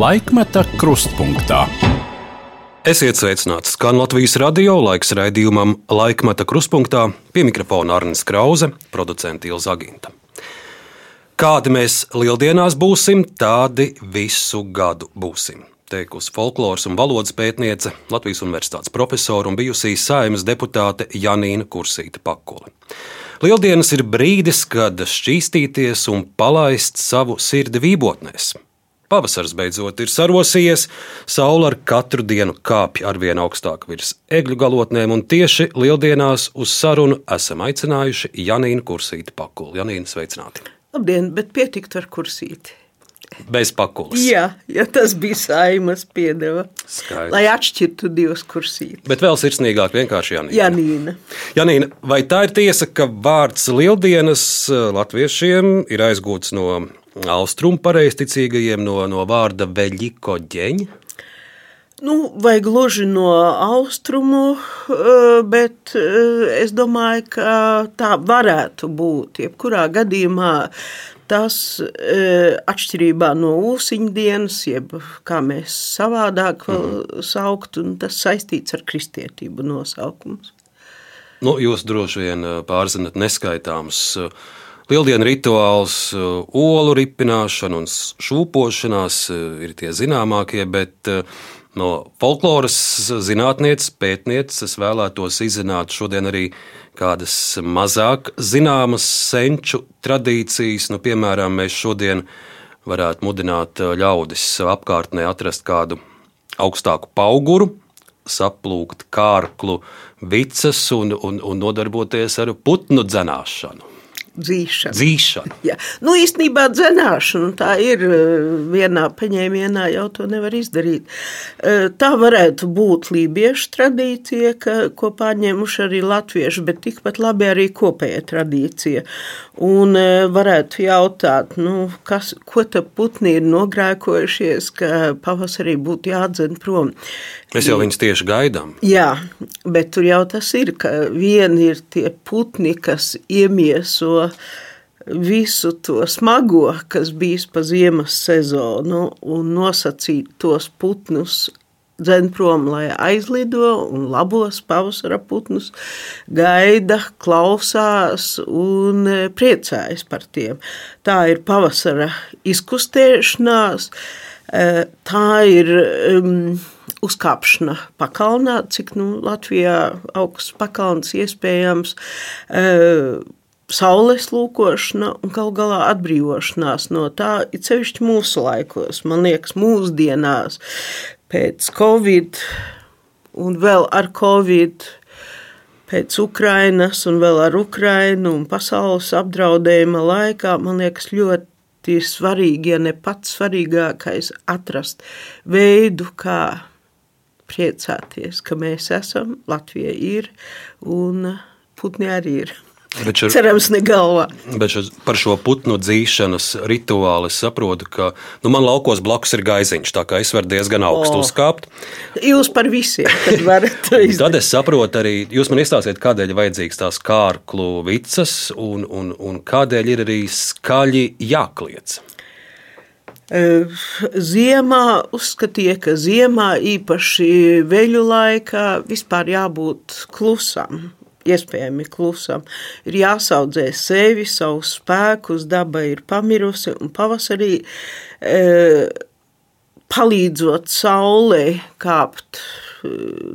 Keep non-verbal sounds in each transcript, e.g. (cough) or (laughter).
Laikmeta krustpunktā. Esiet sveicināti skan Latvijas radio laiks raidījumam Laikmeta krustpunktā pie mikrofona Arnijas Krause, producenta Ilza Aginta. Kādi mēs lieldienās būsim, tādi visu gadu būsim. Teikusi folkloras un valodas pētniece, Latvijas Universitātes profesora un bijusī saimnes deputāte Janīna Kursīta Pakule. Lieldienas ir brīdis, kad šķīstīties un palaist savu sirdi vībotnēs. Pavasars beidzot ir sarosījies, saule ar katru dienu kāpj ar vien augstāk virs egļu galotnēm, un tieši lieldienās uz sarunu esam aicinājuši Janīnu Kursīti Pakulu. Janīna, sveicināti! Labdien, bet pietikt ar kursīti. Bez pakulas. Jā, ja tas bija saimas piedeva. Skaidrs. Lai atšķirtu divus kursītus. Bet vēl sirsnīgāk, vienkārši Janīna. Janīna. Janīna, vai tā ir tiesa, ka vārds lieldienas eh, latviešiem ir aizgūts no austrumu pareizticīgajiem, no, no vārda veļiko ģeņa? Nu, vai gluži no austrumu, eh, bet eh, es domāju, ka tā varētu būt. Jebkurā gadījumā tas eh, atšķirībā no ūsiņu dienas, jeb kā mēs savādāk vēl sauktu, un tas saistīts ar kristietību nosaukums. Nu, jūs droši vien pārzinat neskaitāmus eh, lieldienu rituālus, eh, olu ripināšana un šūpošanās eh, ir tie zināmākie, bet eh, no folkloras zinātnieces, pētnieces es vēlētos izzināt šodien arī kādas mazāk zināmas senču tradīcijas. Nu, piemēram, mēs šodien varētu mudināt ļaudis apkārtnē atrast kādu augstāku auguru, saplūkt kārklu vicas un, un, un nodarboties ar putnu dzenāšanu. Dzīšana. Dzīšana. Jā. Nu, īstenībā dzenāšana tā ir eh, vienā paņēmienā, jau to nevar izdarīt. Eh, Tā varētu būt lībiešu tradīcija, ka, ko pārņēmuši arī latvieši, bet tikpat labi arī kopējā tradīcija. Un eh, varētu jautāt, nu, kas, ko te putni ir nogrēkojušies, ka pavasarī būtu jādzen prom. Mēs jau viņus tieši gaidām. Jā, bet tur jau tas ir, ka vieni ir tie putni, kas iemieso visu to smago, kas bijis pa ziemas sezonu, un nosacīt tos putnus dzen prom, lai aizlido un labos pavasara putnus, gaida, klausās un e, priecājas par tiem. Tā ir pavasara izkustēšanās, e, tā ir um, uzkāpšana pakalnā, cik nu, Latvijā augsts pakalns iespējams, uh, saules lūkošana un gal galā atbrīvošanās no tā, it sevišķi mūsu laikos, man liekas, mūsdienās, pēc Covid un vēl ar Covid, pēc Ukrainas un vēl ar Ukrainu un pasaules apdraudējuma laikā, man liekas, ļoti svarīgi, ja ne pats svarīgākais, atrast veidu, kā priecāties, ka mēs esam, Latvija ir un putni arī ir. Bet šur, Cerams, ne galvā. bet šur, par šo putnu dzīšanas rituālu es saprotu, ka nu, man laukos blakus ir gaiziņš, tā kā es varu diezgan augstu O. uzkāpt. Jūs par visiem (laughs) varat izdarīt. Tad es saprotu arī, jūs man izstāstiet, kādēļ ir vajadzīgs tās kārklu vicas un, un, un kādēļ ir arī skaļi jākliedz. Eh, Ziemā uzskatīja, ka ziemā īpaši veļu laikā vispār jābūt klusam. Iespējami klusam. Ir jāsaudzē sevi, savus spēkus, daba ir pamirusi un pavasarī e, palīdzot saulē kāpt e,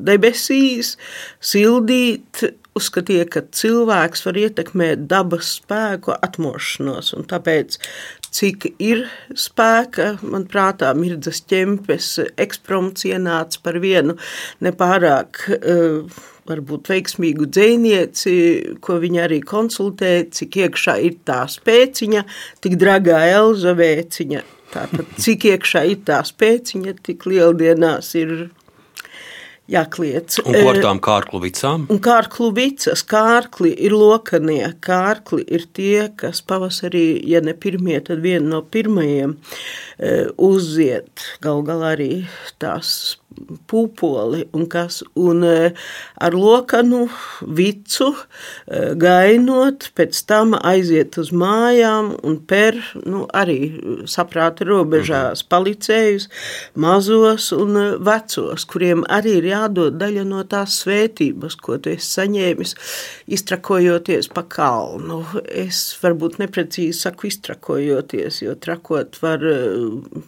debesīs, sildīt, uzskatīja, ka cilvēks var ietekmēt dabas spēku atmošanos, un tāpēc cik ir spēka, man prātā mirdzas ķempes ekspromts ienāca par vienu nepārāk uh, varbūt veiksmīgu dzēnieci, ko viņa arī konsultē, cik iekšā ir tā spēciņa, tik dragā Elza vēciņa. Tātad, cik iekšā ir tā spēciņa, tik lieldienās ir jākliec. Un ko ar tām kārklu vicām? Un kārklu vicas, kārkli ir lokanie, kārkli ir tie, kas pavasarī, ja ne pirmie, tad viena no pirmajiem uzziet gal galā arī tās pupoli un kas, un ar lokanu vicu gainot, pēc tam aiziet uz mājām un per, nu, arī saprāta robežās mhm. palicējus mazos un vecos, kuriem arī ir jādod daļa no tās svētības, ko tu esi saņēmis, iztrakojoties pa kalnu. Es varbūt neprecīzi saku iztrakojoties, jo trakot var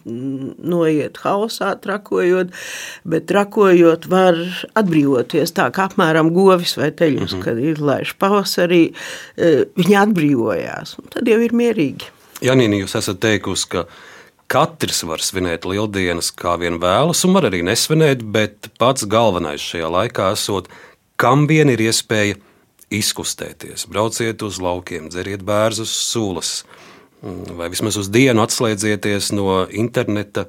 noiet hausā, trakojot, bet trakojot var atbrīvoties tā, kā apmēram govis vai teļus, mm -hmm. kad ir laiš pavasarī, e, viņi atbrīvojās, un tad jau ir mierīgi. Janīni, jūs esat teikusi, ka Katrs var svinēt lieldienas, kā vien vēlas, un var arī nesvinēt, bet pats galvenais šajā laikā esot, kam vien ir iespēja izkustēties. Brauciet uz laukiem, dzeriet bērzus, sūlas, vai vismaz uz dienu atslēdzieties no interneta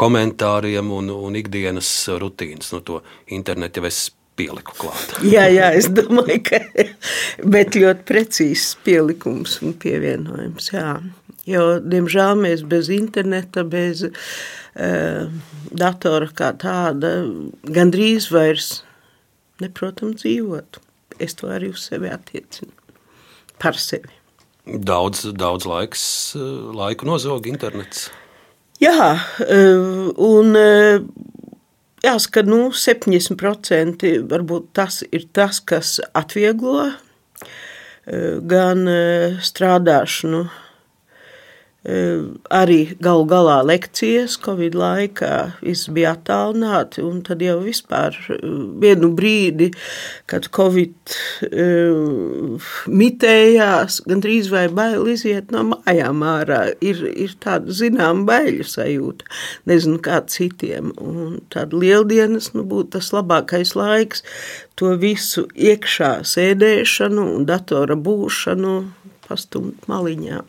komentāriem un, un ikdienas rutīnas. No to internetu jau es pieliku klāt. (laughs) jā, jā, es domāju, ka (laughs) bet ļoti precīzs pielikums un pievienojums. Jā. Jo, diemžēl mēs bez interneta, bez uh, datora kā tāda, gandrīz vairs neprotam dzīvot. Es to arī uz sevi attiecinu. Par sevi. Daudz, daudz laiks, eh, laiku nozog internets. Jā, uh, un uh, jāsaka, nu, 70% varbūt tas ir tas, kas atvieglo gan strādāšanu Arī galu galā lekcijas Covid laikā viss bija attālināti, un tad jau vispār vienu brīdi, kad Covid uh, mitējās, gandrīz vai bail iziet no mājām ārā, ir, ir tāda zinām baiļu sajūta, nezinu kā citiem, un tāda lieldienas, nu, būtu tas labākais laiks to visu iekšā sēdēšanu un datora būšanu pastumt maliņā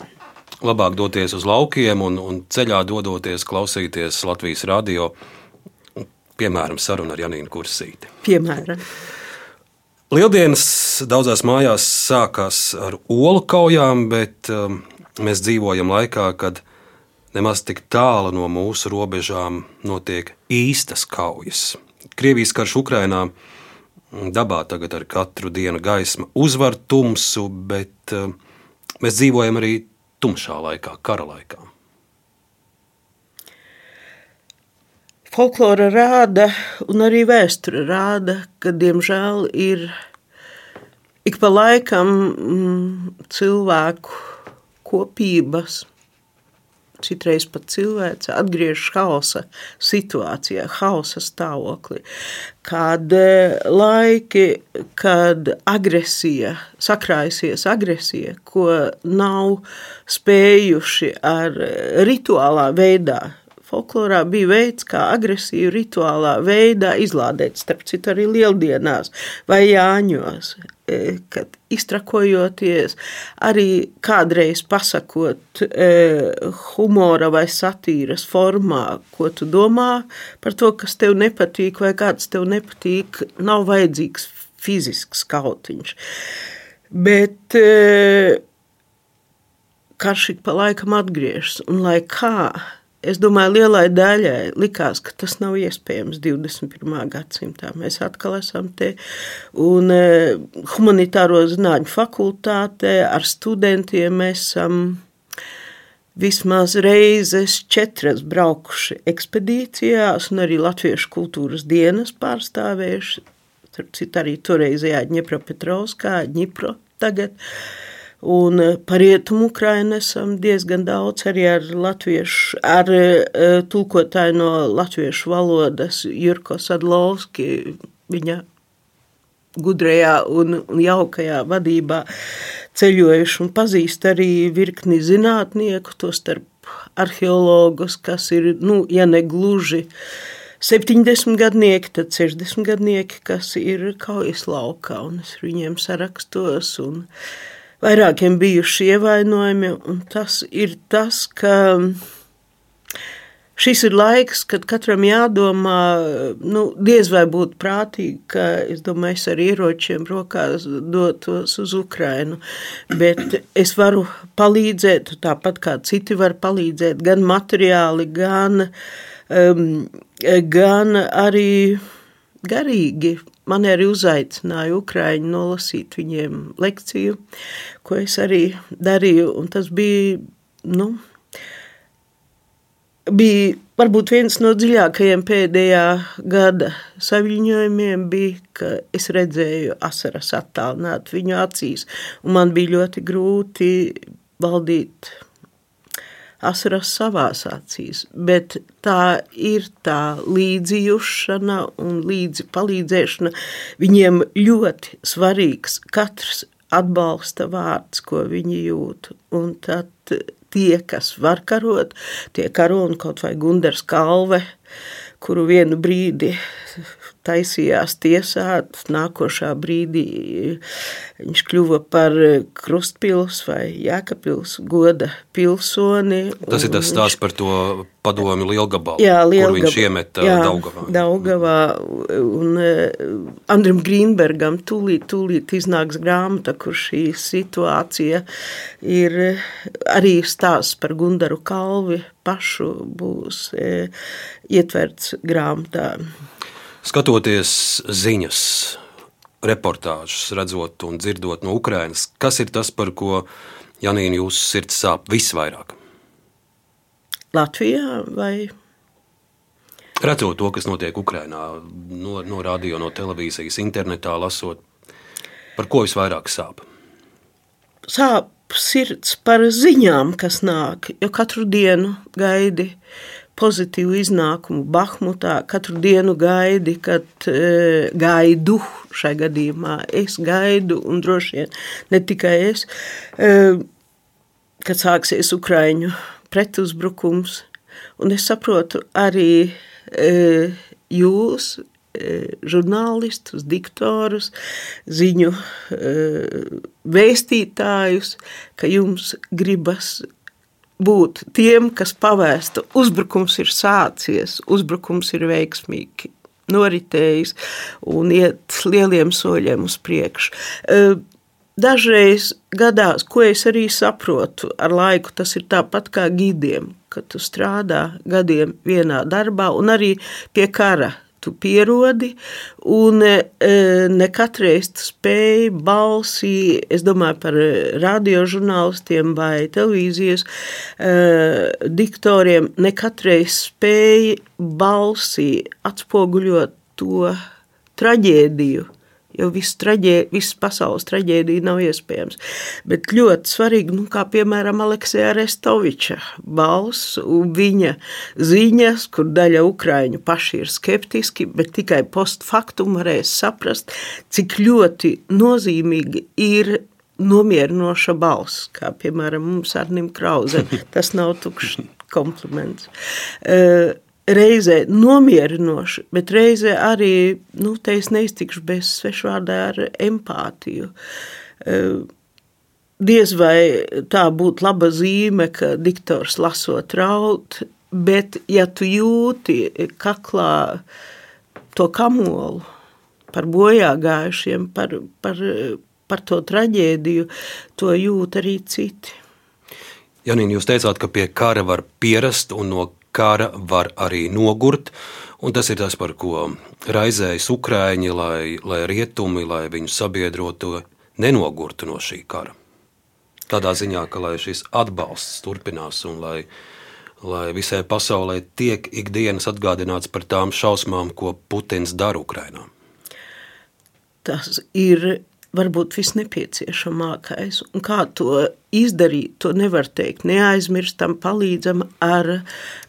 labāk doties uz laukiem un, un ceļā dodoties klausīties Latvijas radio, piemēram, sarunu ar Janīnu Kursīti. Piemēram. Lieldienas daudzās mājās sākās ar olu kaujām, bet um, mēs dzīvojam laikā, kad nemaz tik tālu no mūsu robežām notiek īstas kaujas. Krievijas karš Ukrainā dabā tagad ar katru dienu gaisma uzvar tumsu, bet um, mēs dzīvojam arī tumšā laikā, kara laikā? Folklora rāda, un arī vēsture rāda, ka diemžēl ir ik pa laikam mm, cilvēku kopības citreiz pat cilvēks atgriežas hausa situācijā, hausa stāvoklī. Kad e, laiki, kad agresija, sakrājusies agresija, ko nav spējuši ar rituālā veidā folklorā bija veids, kā agresīvu rituālā veidā izlādēt, starp citu, arī lieldienās vai jāņos. E, kad iztrakojoties, arī kādreiz pasakot e, humora vai satīras formā, ko tu domā par to, kas tev nepatīk vai kāds tev nepatīk, nav vajadzīgs fizisks kautiņš. Bet e, karš ik pa laikam atgriežas, un lai kā Es domāju, lielai daļai likās, ka tas nav iespējams 21. gadsimtā. Mēs atkal esam te un e, humanitāro zinātņu fakultātē ar studentiem esam vismaz reizes četras braukuši ekspedīcijās un arī Latviešu kultūras dienas pārstāvējuši. Starp citu arī toreizējā Ņepropetrovskā, Ņipro tagad. Uh, Un eh, par rietumu Ukrainu esam diezgan daudz arī ar latviešu, ar uh, tulkotāju no latviešu valodas Jurko Sadlovski, viņa gudrajā un jaukajā vadībā ceļojuši un pazīst arī virkni zinātnieku, to starp arheologus, kas ir, nu, ja ne gluži 70 gadnieki, tad 60 gadnieki, kas ir kaujas laukā, un es viņiem sarakstos, un uh, vairākiem bijuši ievainojumi. Tas ir tas, ka Šis ir laiks, kad katram jādomā, nu, diez vai būtu prātīgi, ka es domāju, es ar ieročiem rokās dotos uz Ukrajinu. Bet es varu palīdzēt, tāpat kā citi var palīdzēt, gan materiāli, gan, um, gan arī garīgi. Man arī uzaicināja Ukrāņu nolasīt viņiem lekciju, ko es arī darīju. Tas bija nu, bija varbūt viens no dziļākajiem pēdējā gada saviņojumiem, bija, ka es redzēju asaras attālināt viņu acīs, un man bija ļoti grūti valdīt asaras savās acīs, bet tā ir tā līdzjūšana un līdzi palīdzēšana. Viņiem ļoti svarīgs katrs atbalsta vārds, ko viņi jūt, un tad tie, kas var karot, tie karo un kaut vai Gundars Kalve, kuru vienu brīdi taisījās tiesāt, nākošā brīdī viņš kļuva par Krustpils vai Jēkabpils goda pilsoni. Tas ir tas stāsts par to padomi Lielgabalu, jā, Lielgab... kur viņš iemeta jā, Daugavā. Daugavā un Andrim Grīnbergam tūlīt, tūlīt iznāks grāmata, kur šī situācija ir arī stāsts par Gundaru Kalvi pašu būs ietverts grāmatā. Skatoties ziņas, reportāžas, redzot un dzirdot no Ukrainas, kas ir tas, par ko Janīna jūsu sirds sāp visvairāk? Latvijā vai? Redzot to, kas notiek Ukrajinā, no, no radio, no televīzijas, internetā, lasot, par ko visvairāk sāp? Sāp sirds par ziņām, kas nāk, jo katru dienu gaidi pozitīvu iznākumu Bahmutā. Katru dienu gaidi, kad e, gaidu šai gadījumā. Es gaidu, un droši vien ne tikai es, e, kad sāksies Ukraiņu pretuzbrukums. Un es saprotu arī e, jūs, žurnālistus, diktorus, ziņu vēstītājus, ka jums gribas būt tiem, kas pavēsta, uzbrukums ir sācies, uzbrukums ir veiksmīgi noritējis un iet lieliem soļiem uz priekšu. E, dažreiz gadās, ko es arī saprotu, ar laiku tas ir tāpat kā gidiem, kad tu strādā gadiem vienā darbā un arī pie kara tu pierodi, un e, ne katreiz tu spēj balsī, es domāju par radiožurnālistiem vai televīzijas e, diktoriem, ne katreiz spēj balsī atspoguļot to traģēdiju, jo viss, traģē, viss pasaules traģēdija nav iespējams. Bet ļoti svarīgi, nu, kā piemēram Aleksija Arestoviča balss un viņa ziņas, kur daļa ukraiņu paši ir skeptiski, bet tikai postfaktum varēs saprast, cik ļoti nozīmīgi ir nomierinoša balss, kā piemēram mums Arnim Krauzem. (laughs) Tas nav tukšs kompliments. Uh, (laughs) reizē nomierinoši, bet reizē arī, nu, te es neiztikšu bez svešvārdā ar empātiju. Eh, diez vai tā būtu laba zīme, ka diktors lasot raut, bet ja tu jūti kaklā to kamolu par bojā gājušiem, par, par, par to traģēdiju, to jūt arī citi. Janīna, jūs teicāt, ka pie kara var pierast un no kara var arī nogurt. Un tas ir tas, par ko raizējas Ukrāņi, lai, lai rietumi, lai viņu sabiedroto nenogurtu no šī kara. Tādā ziņā, ka lai šis atbalsts turpinās un lai, lai visai pasaulē tiek ikdienas atgādināts par tām šausmām, ko Putins dara Ukrajinā. Tas ir varbūt visnepieciešamākais. Un kā to izdarīt, to nevar teikt. Neaizmirstam, palīdzam ar,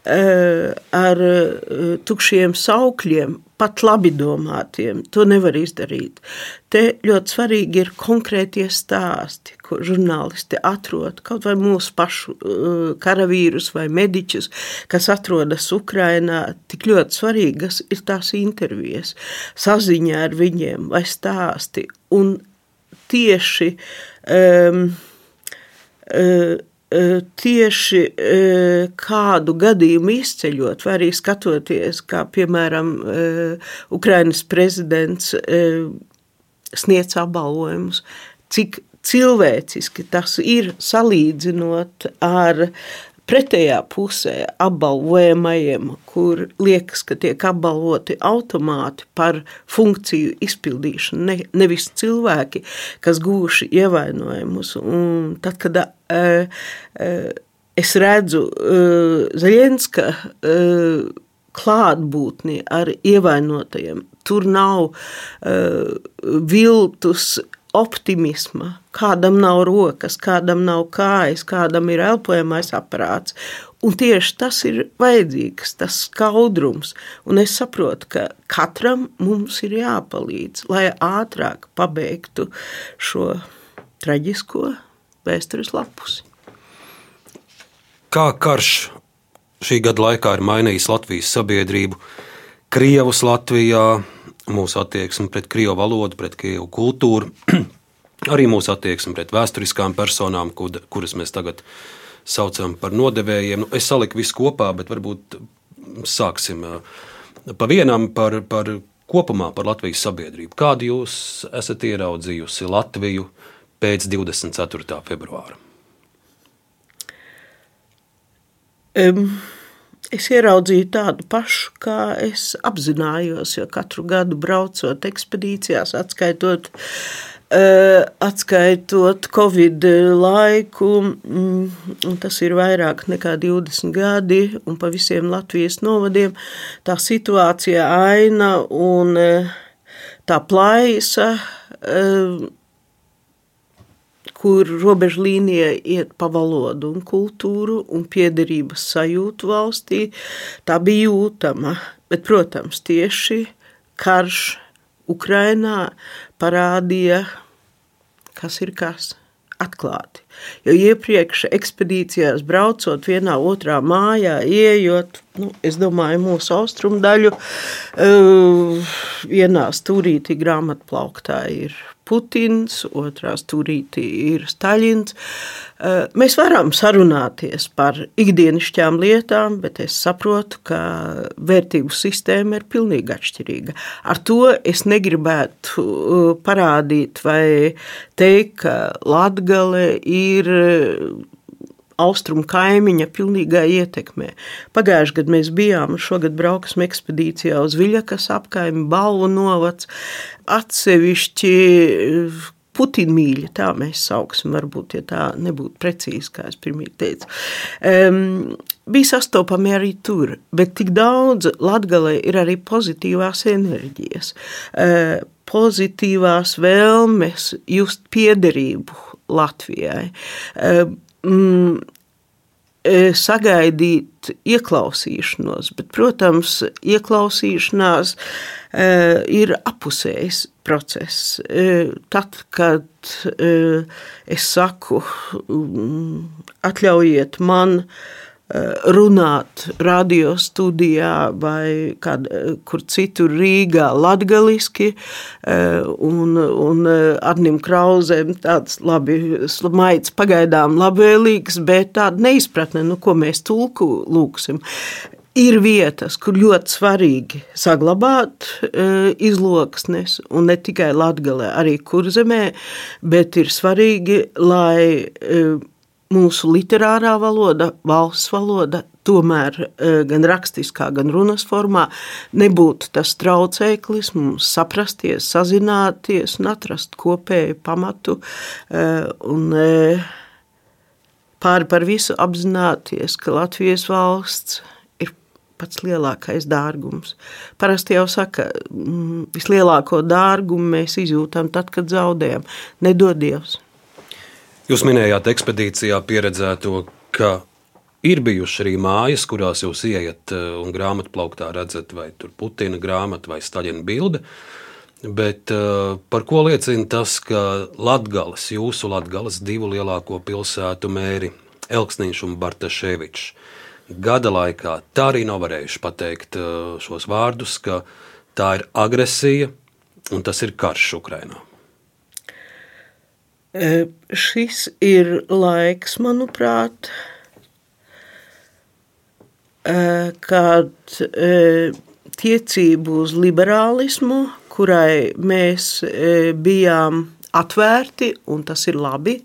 eh, ar eh, tukšiem saukļiem, pat labi domātiem. To nevar izdarīt. Te ļoti svarīgi ir konkrētie stāsti, ko žurnālisti atrod. Kaut vai mūsu pašu eh, karavīrus vai mediķus, kas atrodas Ukrainā, tik ļoti svarīgas ir tās intervijas, saziņā ar viņiem vai stāsti. Un tieši um, tieši kādu gadījumu izceļot, vai arī skatoties, kā piemēram Ukrainas prezidents sniedz apbalvojumus, cik cilvēciski tas ir salīdzinot ar pretējā pusē apbalvojamajiem, kur liekas, ka tiek apbalvoti automāti par funkciju izpildīšanu, ne, nevis cilvēki, kas gūši ievainojumus. Un tad, kad es redzu uh, Zaļenska klātbūtni ar ievainotajiem, tur nav viltus optimisma, kādam nav rokas, kādam nav kājas, kādam ir elpojamais aparāts. Un tieši tas ir vajadzīgs, tas skaudrums. Un es saprotu, ka katram mums ir jāpalīdz, lai ātrāk pabeigtu šo traģisko vēstures lapusi. Kā karš šī gada laikā ir mainījis Latvijas sabiedrību, Krievus Latvijā, mūsu attieksmi pret krievu valodu, pret krievu kultūru, (clears throat) arī mūsu attieksmi pret vēsturiskām personām, kuras mēs tagad saucam par nodevējiem. Nu, es saliku visu kopā, bet varbūt sāksim pa vienam par, par kopumā par Latvijas sabiedrību. Kādu jūs esat ieraudzījusi Latviju pēc 24. februāra? Um es ieraudzīju tādu pašu, kā es apzinājos, jo katru gadu braucot ekspedīcijās, atskaitot, uh, atskaitot Covid laiku, mm, tas ir vairāk nekā 20 gadi, un pa visiem Latvijas novadiem tā situācija aina un uh, tā plaisa. Kur robeža līnija iet pa valodu un kultūru un piederības sajūtu valstī, tā bija jūtama. Bet, protams, tieši karš Ukrainā parādīja, kas ir kas atklāti. Jo iepriekš ekspedīcijās braucot vienā otrā mājā, ieejot, nu, es domāju, mūsu austrumu daļu, uh, vienā stūrītī grāmatplauktā ir Putins, otrā stūrītī ir Staļins. Eh, mēs varam sarunāties par ikdienišķām lietām, bet es saprotu, ka vērtību sistēma ir pilnīgi atšķirīga. Ar to es negribētu eh, parādīt vai teikt, ka Latgale ir austrumu kaimiņa pilnīgā ietekmē. Pagājušajā gadā mēs bijām, šogad brauksim ekspedīcijā uz Viļakas apkaimi, Balvu novads, atsevišķi Putina mīļa, tā mēs sauksim, varbūt, ja tā nebūtu precīzi, kā es pirmie teicu. Um, bija sastopami arī tur, bet tik daudz Latgalē ir arī pozitīvās enerģijas, uh, pozitīvās vēlmes just piederību Latvijai. Uh, mm, e, sagaidīt ieklausīšanos, bet, protams, ieklausīšanās e, ir apusējs process. E, tad, kad e, es saku, atļaujiet man e, runāt radio studijā vai kād, kur citur Rīgā latgaliski, eh, un, un eh, Arnim Krauzēm tāds labi maids pagaidām labvēlīgs, bet tāda neizpratne, nu, ko mēs tulku lūksim. Ir vietas, kur ļoti svarīgi saglabāt e, izloksnes, un ne tikai Latvijā, arī kurzemē, bet ir svarīgi, lai e, mūsu literārā valoda, valsts valoda, tomēr e, gan rakstiskā, gan runas formā nebūtu tas traucēklis mums saprasties, sazināties un atrast kopēju pamatu e, un e, pāri par visu apzināties, ka Latvijas valsts ir pats lielākais dārgums. Parasti jau saka, mm, vislielāko dārgumu mēs izjūtam tad, kad zaudējam. Nedod Dievs! Jūs minējāt ekspedīcijā pieredzēto, ka ir bijušas arī mājas, kurās jūs ieiet eh, un grāmatplauktā redzat vai Putina grāmatu vai Staļina bildi. Bet uh, par ko liecina tas, ka Latvijas, jūsu Latvijas divu lielāko pilsētu mēri Elksniņš un Bartaševičs gada laikā tā arī nav varējuši pateikt uh, šos vārdus, ka tā ir agresija un tas ir karš Ukrainā. Šis ir laiks, manuprāt, kad tiecību uz liberālismu, kurai mēs bijām atvērti, un tas ir labi,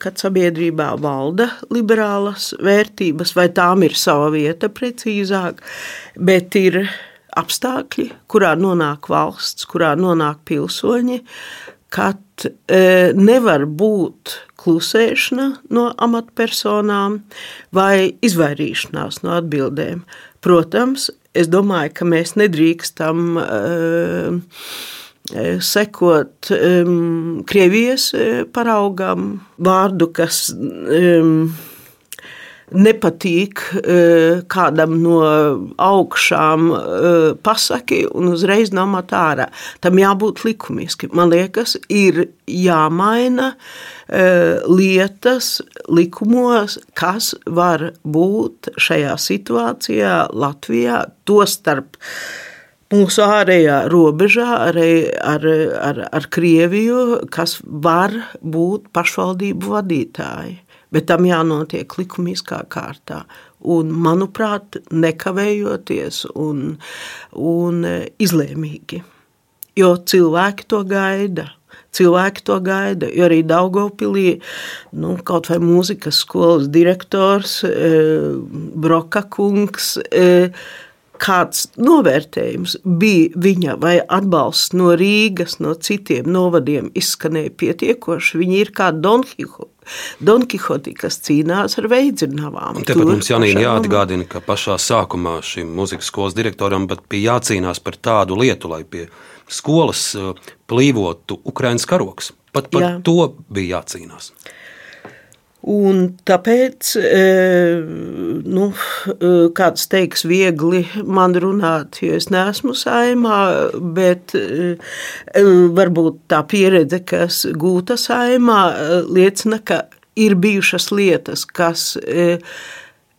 kad sabiedrībā valda liberālas vērtības, vai tām ir sava vieta precīzāk, bet ir apstākļi, kurā nonāk valsts, kurā nonāk pilsoņi, kad nevar būt klusēšana no amatpersonām vai izvairīšanās no atbildēm. Protams, es domāju, ka mēs nedrīkstam uh, sekot um, Krievijas paraugam, vārdu, kas um, nepatīk uh, kādam no augšām, uh, pasaki un uzreiz namat ārā. Tam jābūt likumiski. Man liekas, ir jāmaina uh, lietas likumos, kas var būt šajā situācijā Latvijā, to starp mūsu ārējā robežā arī ar, ar, ar Krieviju, kas var būt pašvaldību vadītāji. Bet tam jānotiek likumiskā kārtā. Un, manuprāt, nekavējoties un, un izlēmīgi. Jo cilvēki to gaida. Cilvēki to gaida, jo arī Daugopilī, nu, kaut vai mūzikas skolas direktors, eh, Broka kungs, eh, kāds novērtējums bija viņa vai atbalsts no Rīgas, no citiem novadiem izskanēja pietiekoši. Viņi ir kā Don Quixote. Don Quixote, kas cīnās ar veidzinavām. Un tepat mums Janīna jāatgādina, ka pašā sākumā šim muzikas skolas direktoram bija jācīnās par tādu lietu, lai pie skolas uh, plīvotu Ukrainas karoks. Pat par Jā. to bija jācīnās. Un tāpēc, e, nu, e, kāds teiks, viegli man runāt, jo es neesmu saimā, bet e, varbūt tā pieredze, kas gūta saimā, liecina, ka ir bijušas lietas, kas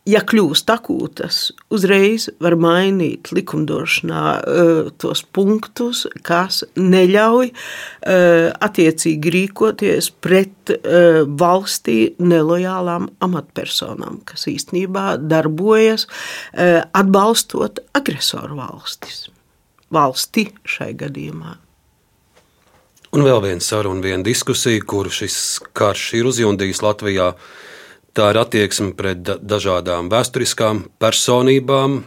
ja kļūst akūtas, uzreiz var mainīt likumdošanā uh, tos punktus, kas neļauj uh, attiecīgi rīkoties pret uh, valstī nelojālām amatpersonām, kas īstenībā darbojas atbalstot agresoru valstis. Valsti šai gadījumā. Un vēl viena saruna, viena diskusija, kuru šis karš ir uzjundījis Latvijā. Uh, Tā ir attieksme pret dažādām vēsturiskām personībām.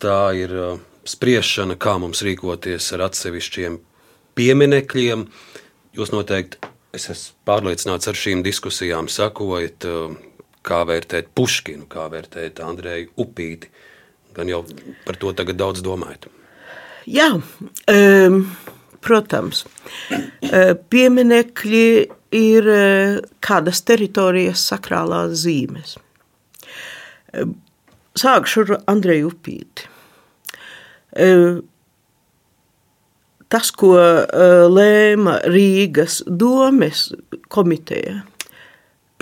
Tā ir uh, spriešana, kā mums rīkoties ar atsevišķiem pieminekļiem. Jūs noteikti, es esmu pārliecināts, ar šīm diskusijām sakojat, uh, kā vērtēt Puškinu, kā vērtēt Andreju Upīti. Gan jau par to tagad daudz domājat. Jā, um, protams, uh, pieminekļi ir e, kādas teritorijas sakrālās zīmes. E, sākšu ar Andreju Upīti. E, tas, ko lēma Rīgas domes komiteja,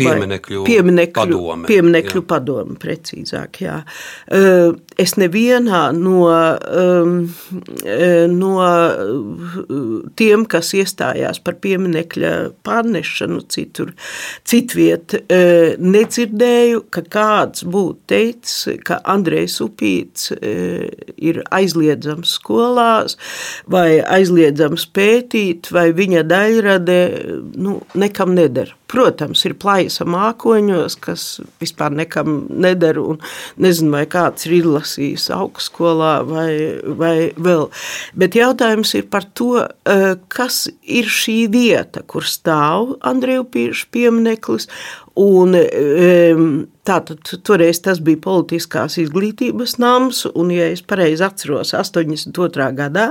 Pieminekļu, pieminekļu padome. Pieminekļu jā. padome, precīzāk. Jā. Es nevienā no, no tiem, kas iestājās par pieminekļa pārnešanu citur, citviet, nedzirdēju, ka kāds būtu teicis, ka Andrejs Upīts ir aizliedzams skolās vai aizliedzams pētīt, vai viņa daļrade nu, nekam nedara. Protams, ir plaisa mākoņos, kas vispār nekam neder, nezinu, vai kāds ir izlasījis augstskolā vai, vai vēl. Bet jautājums ir par to, eh, kas ir šī vieta, kur stāv Andriju Pīšu piemineklis, Un, tātad, toreiz tas bija politiskās izglītības nams, un, ja es pareizi atceros, 82. gadā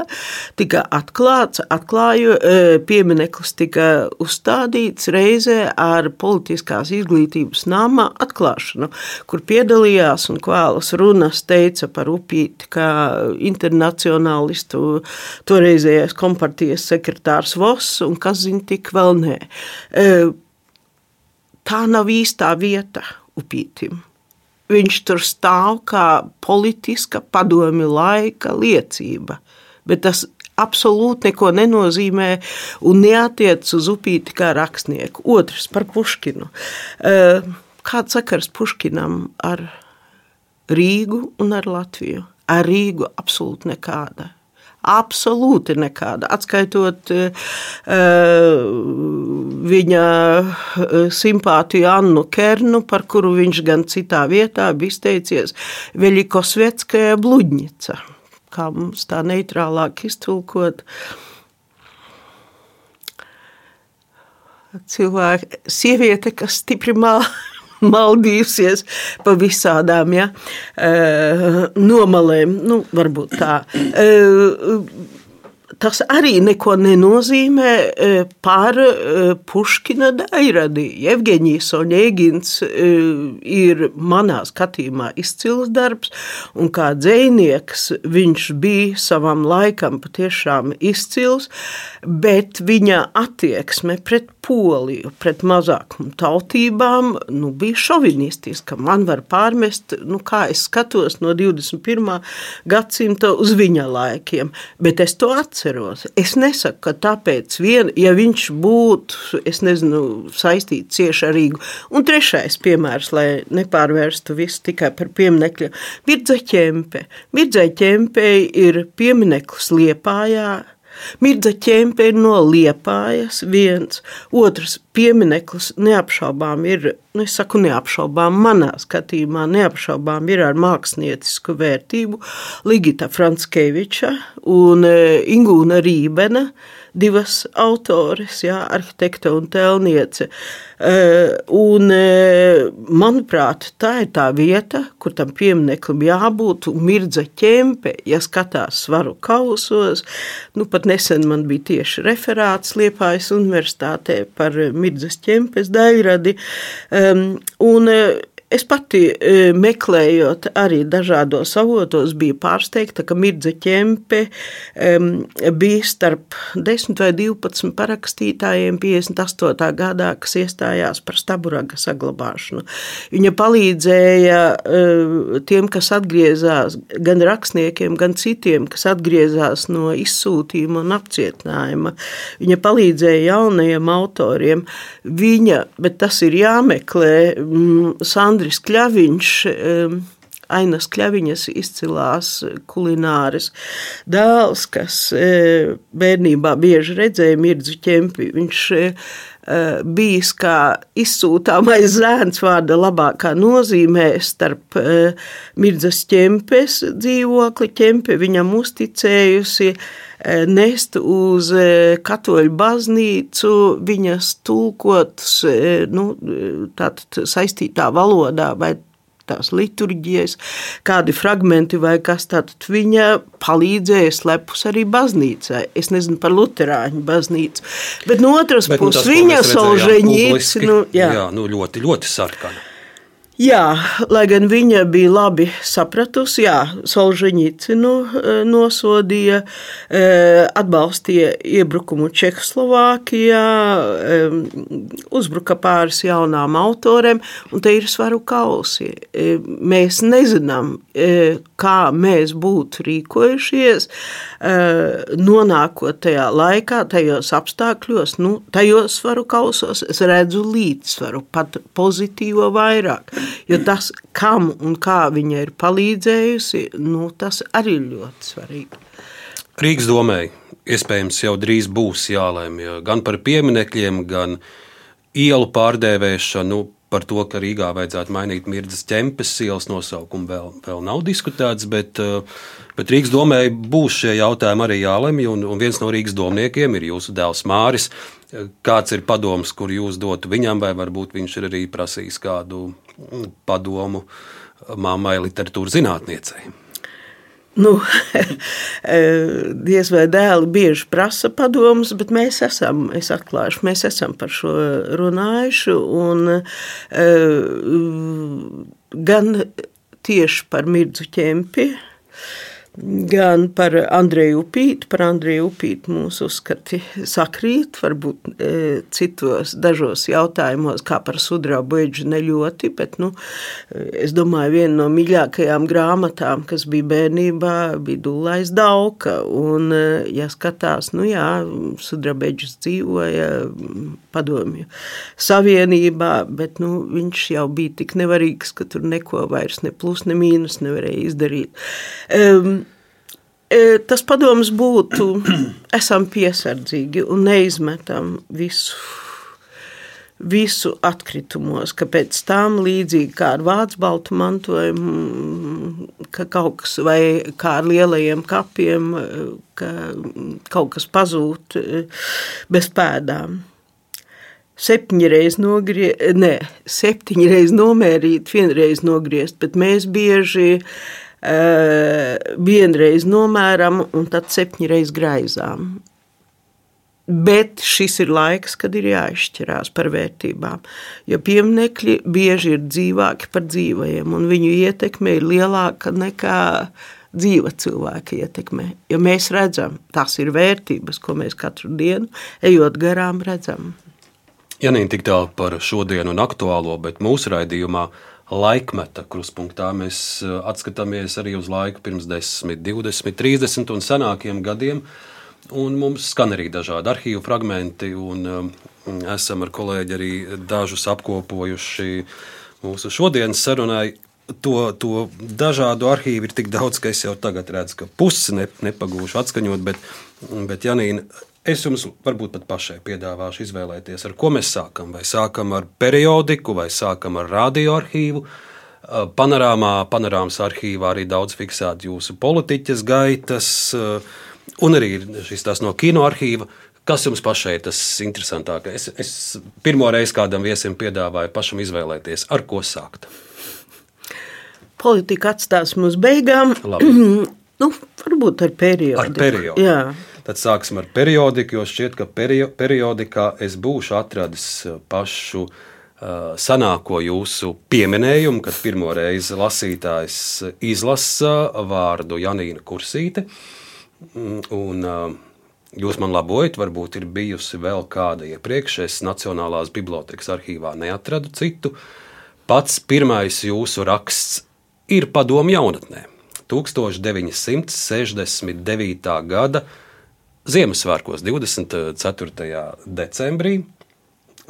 tika atklāts, atklāju, e, piemineklis tika uzstādīts reizē ar politiskās izglītības nama atklāšanu, kur piedalījās un kvēlas runas teica par upīti kā internacionālistu toreizējais kompartijas sekretārs Voss un kas zina tik vēl nē e, tā nav īstā vieta upītim. Viņš tur stāv kā politiska padomi laika liecība, bet tas absolūti neko nenozīmē un neatiec uz upīti kā rakstnieku. Otrs par Puškinu. Kāds sakars Puškinam ar Rīgu un ar Latviju? Ar Rīgu absolūti nekāda. Absolūti nekāda. Atskaitot uh, viņa simpātiju Annu Kernu, par kuru viņš gan citā vietā bija izteicies, Veļikosvetskaja bludņica, kā mums tā neitrālāk iztulkot. Cilvēka, sieviete, kas stipri māla (laughs) maldījusies pa visādām ja, nomalēm. Nu, varbūt tā tas arī neko nenozīmē e, par e, Puškina dairadi. Evgeņijs Oļegins e, ir manā skatījumā izcils darbs, un kā dzēnieks viņš bija savam laikam patiešām izcils, bet viņa attieksme pret Poliju, pret mazākumu tautībām, nu, bija šovinistiska. Man var pārmest, nu, kā es skatos no 21. gadsimta uz viņa laikiem, bet es to atceros atceros. Es nesaku, ka tāpēc, vien, ja viņš būtu, nezinu, saistīts cieši ar Rīgu. Un trešais piemērs, lai nepārvērstu visu tikai par pieminekļu, Mirdza ķempe. Mirdza ķempe ir piemineklis Liepājā, Mirdza ķempe ir no Liepājas viens, otrs piemineklis neapšaubām ir, nu es saku neapšaubām, manā skatījumā neapšaubām ir ar māksliniecisku vērtību Ligita Franskeviča un e, Ingūna Rībena, divas autores, jā, arhitekta un tēlniece. Eh, un, eh, manuprāt, tā ir tā vieta, kur tam piemineklim jābūt. Mirdza ķempe, ja skatās svaru kausos, nu pat nesen man bija tieši referāts Liepājas universitātē par Mirdzas ķempes daļradi. Un Es pati e, meklējot arī dažādos avotos, biju pārsteigta, ka Mirdze Čempe bija starp 10 vai 12 parakstītājiem 58. gadā, kas iestājās par staburaga saglabāšanu. Viņa palīdzēja uh, tiem, kas atgriezās, gan rakstniekiem, gan citiem, kas atgriezās no izsūtījuma un apcietinājuma. Viņa palīdzēja jaunajiem autoriem. Viņa, bet tas ir jāmeklē, Sandra Andris Kļaviņš. Ainas Kļaviņas izcilās kulināris dēls, kas e, bērnībā bieži redzēja mirdzu ķempi. Viņš e, bijis kā izsūtāmais zēns vārda labākā nozīmē starp e, mirdzas ķempes dzīvokli. Ķempe viņam uzticējusi nest uz katoļu baznīcu viņas tulkotas nu, saistītā valodā vai tās liturģijas, kādi fragmenti vai kas tāds. Viņa palīdzēja slepus arī baznīcai. Es nezinu par luterāņu baznīcu, bet no otras bet, puses nu, viņa solžeņīci. Nu, jā. jā, nu ļoti, ļoti sarkana. Jā, lai gan viņa bija labi sapratusi, jā, Solžņicinu e, nosodīja, e, atbalstīja iebrukumu Čehoslovākijā, e, uzbruka pāris jaunām autoriem, un te ir svaru kausi. Mēs nezinām, kā mēs būtu rīkojušies, nonākot tajā laikā, tajos apstākļos, nu, tajos svaru kausos, es redzu līdzsvaru, pat pozitīvo vairāk. Jo tas, kam un kā viņa ir palīdzējusi, nu, tas arī ir ļoti svarīgi. Rīgas domē iespējams jau drīz būs jālēmj gan par pieminekļiem, gan ielu pārdēvēšanu. Par to, ka Rīgā vajadzētu mainīt Mirdzas ķempes ielas nosaukumu, vēl, vēl nav diskutēts, bet, bet Rīgas domē būs šie jautājumi arī jālemj. Un, un viens no Rīgas domniekiem ir jūsu dēls Māris. Kāds ir padoms, kur jūs dotu viņam, vai varbūt viņš ir arī prasījis kādu padomu mammai literatūras zinātniecei. Nu, (laughs) diez vai dēli bieži prasa padomus, bet mēs esam, es atklāšu, mēs esam par šo runājuši. Un, gan tieši par Mirdzu ķempi, gan par Andreju Upītu. Par Andreju Upītu mūsu uzskati sakrīt, varbūt e, citos dažos jautājumos, kā par sudrabu eģu ne ļoti, bet, nu, es domāju, viena no mīļākajām grāmatām, kas bija bērnībā, bija Dulais Dauka, un, e, ja skatās, nu jā, sudraba eģis dzīvoja padomju savienībā, bet, nu, viņš jau bija tik nevarīgs, ka tur neko vairs ne plus, ne mīnus nevarēja izdarīt. Um, Tas padoms būtu, (clears throat) esam piesardzīgi un neizmetam visu, visu atkritumos, ka pēc tam līdzīgi kā ar vācu baltu mantojumu, ka kaut kas vai kā ar lielajiem kapiem, ka kaut kas pazūd bez pēdām. Septiņreiz nogriezt, ne, septiņreiz nomērīt, vienreiz nogriezt, bet mēs bieži uh, vienreiz nomēram un tad septiņreiz graizām. Bet šis ir laiks, kad ir jāizšķirās par vērtībām. Jo pieminiekļi bieži ir dzīvāki par dzīvajiem, un viņu ietekme ir lielāka nekā dzīva cilvēka ietekme. Jo mēs redzam, tās ir vērtības, ko mēs katru dienu, ejot garām, redzam. Janīna tik tālu par šodienu un aktuālo, bet mūsu raidījumā laikmeta kruspunktā mēs eh, atskatāmies arī uz laiku pirms 10, 20, 30 un senākiem gadiem. Un mums skan arī dažādi arhīvu fragmenti, un um, esam ar kolēģi arī dažus apkopojuši mūsu šodienas sarunai. To, to dažādu arhīvu ir tik daudz, ka es jau tagad redzu, ka pusi ne, nepagūšu atskaņot, bet, bet Janīna, Es jums varbūt pat pašai piedāvāšu izvēlēties, ar ko mēs sākam. Vai sākam ar periodiku, vai sākam ar radioarkīvu. Panorāmā, panorāmas arhīvā arī daudz fiksēta jūsu politiķas gaitas, un arī šis tās no kino arhīva. Kas jums pašai ir tas interesantākais? Es, es pirmo reizi kādam viesim piedāvāju pašam izvēlēties, ar ko sākt. Politika atstāsim uz beigām. (clears throat) nu, varbūt ar periodu. Ar periodu. Jā. Tad sāksim ar periodiku, jo šķiet, ka perio, periodikā es būšu atradis uh, pašu uh, senāko jūsu pieminējumu, kad pirmo reizi lasītājs izlasa vārdu Janīna Kursīte. Mm, un, uh, jūs man labojat, varbūt ir bijusi vēl kāda iepriekš. Es Nacionālās bibliotekas arhīvā neatradu citu. Pats pirmais jūsu raksts ir padomu jaunatnē. 1969. gada Ziemassvētkos 24. decembrī.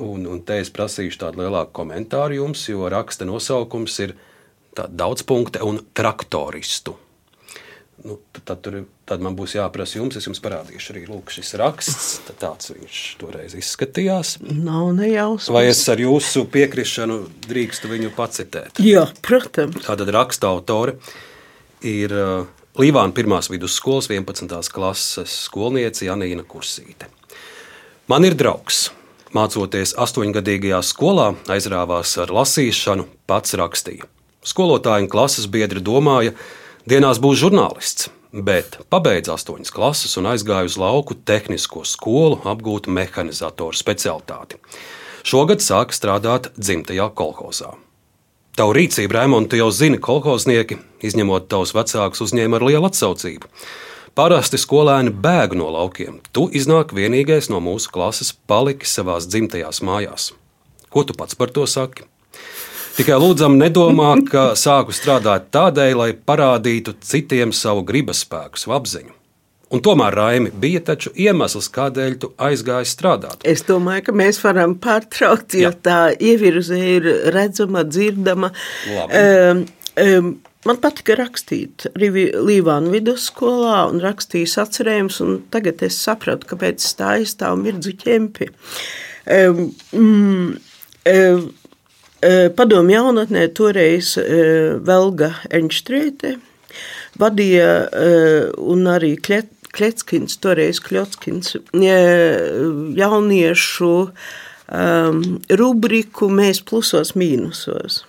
Un, un te es prasīšu tādu lielāku komentāru jums, jo raksta nosaukums ir daudz punktu un traktoristu. Nu, tad, tur, tad man būs jāprasa jums, es jums parādīšu arī lūk, šis raksts. Tāds viņš toreiz izskatījās. Nav nejausmas. Vai es ar jūsu piekrišanu drīkstu viņu pacitēt? Jā, protams. Tātad raksta autore ir uh, Līvāna pirmās vidusskolas 11. klases skolniece Janīna Kursīte. Man ir draugs. Mācoties astoņgadīgajā skolā, aizrāvās ar lasīšanu, pats rakstīja. Skolotāji un klases biedri domāja, dienās būs žurnālists, bet pabeidza astoņas klases un aizgāja uz lauku tehnisko skolu apgūt mehanizatoru specialitāti. Šogad sāka strādāt dzimtajā kolhozā. Tavu rīcību, Raimonds, tu jau zini, kolhoznieki, izņemot tavus vecākus, uzņēma ar lielu atsaucību. Parasti skolēni bēg no laukiem. Tu iznāk vienīgais no mūsu klases, paliki savā dzimtajās mājās. Ko tu pats par to saki? Tikai lūdzam, nedomā, ka sāku strādāt tādēļ, lai parādītu citiem savu gribas spēku, savu apziņu. Un tomēr, Raimi, bija taču iemesls, kādēļ tu aizgāji strādāt. Es domāju, ka mēs varam pārtraukt, jo Jā. tā ievirze ir redzama, dzirdama. Um, um, Man patika rakstīt arī Līvānu vidusskolā un rakstījis atcerējumus, un tagad es sapratu, kāpēc tā aizstāv mirdzu ķempi. Um, mm, um, Padomu jaunatnē toreiz Velga Enštrēte vadīja un arī Klet, Kletskins, toreiz Kļotskins, jauniešu um, rubriku Mēs plusos mīnusos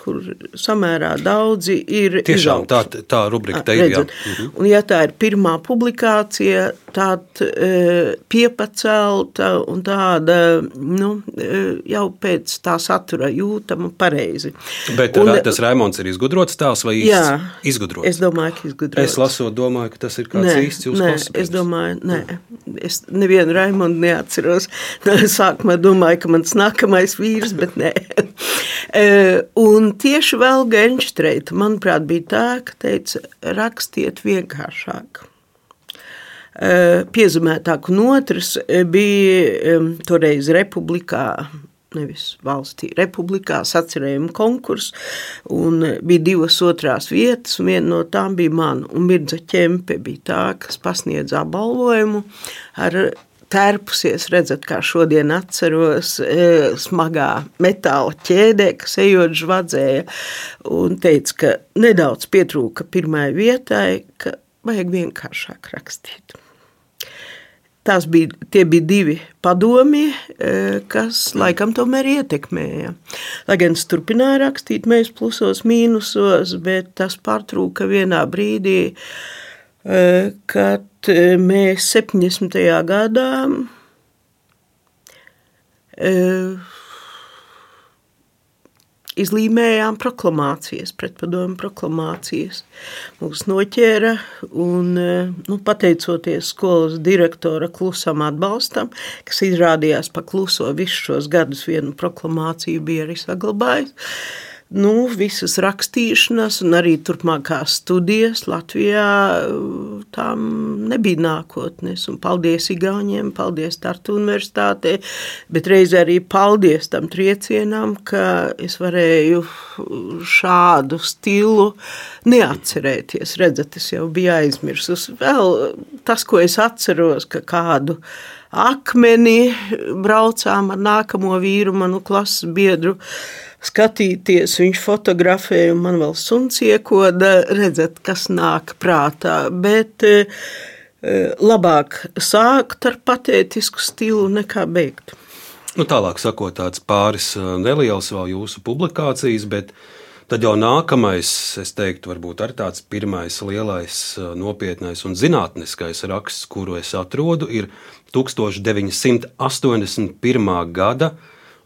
kur samērā daudzi ir. Tiešām tā, tā rubrika te ir. Mhm. Un ja tā ir pirmā publikācija, tad e, piepacelta un tāda nu, e, jau pēc tā satura jūtama pareizi. Bet un, tas Raimons ir izgudrots tās vai jā, izgudrots? Es domāju, ka izgudrots. Es lasot, domāju, ka tas ir kāds nē, īsts jūsu nē, es domāju, nē. Es nevienu Raimondu neatceros. (laughs) Sākumā domāju, ka mans nākamais vīrs, bet nē. (laughs) E, un tieši vēl Genštreita, manuprāt, bija tā, ka teica, rakstiet vienkāršāk e, piezīmētāk, un otrs bija toreiz republikā. Nevis valstī, republikā sacerējuma konkurss, un bija divas otrās vietas, un viena no tām bija mana, un Mirza Ķempe bija tā, kas pasniedza apbalvojumu ar tērpusies, redzat, kā šodien atceros, e, smagā metāla ķēdē, kas ejot žvadzēja, un teica, ka nedaudz pietrūka pirmai vietai, ka vajag vienkāršāk rakstīt. Tās bija, tie bija divi padomi, e, kas laikam tomēr ietekmēja. Lai gan es turpināju rakstīt, mēs plusos, mīnusos, bet tas pārtrūka vienā brīdī, e, kad Eh, mēs 70. gadā eh, izlīmējām proklamācijas, pretpadomu proklamācijas. Mūs noķēra un, eh, nu, pateicoties skolas direktora klusam atbalstam, kas izrādījās pa kluso visus šos gadus vienu proklamāciju bija arī saglabājis, nu, visas rakstīšanas un arī turpmākās studijas Latvijā tām nebija nākotnes. Un paldies Igauniem, paldies Tartu universitātē, bet reizē arī paldies tam triecienam, ka es varēju šādu stilu neatcerēties. Redzat, es jau biju aizmirsus. Vēl tas, ko es atceros, ka kādu akmeni braucām ar nākamo vīru, manu klases biedru, skatīties. Viņš fotografēja, un man vēl suns iekoda, redzēt, kas nāk prātā. Bet e, e, labāk sākt ar patētisku stilu nekā beigt. Nu, tālāk sakot, tāds pāris e, neliels vēl jūsu publikācijas, bet tad jau nākamais, es teiktu, varbūt arī tāds pirmais lielais, nopietnais un zinātniskais raksts, kuru es atrodu, ir 1981. gada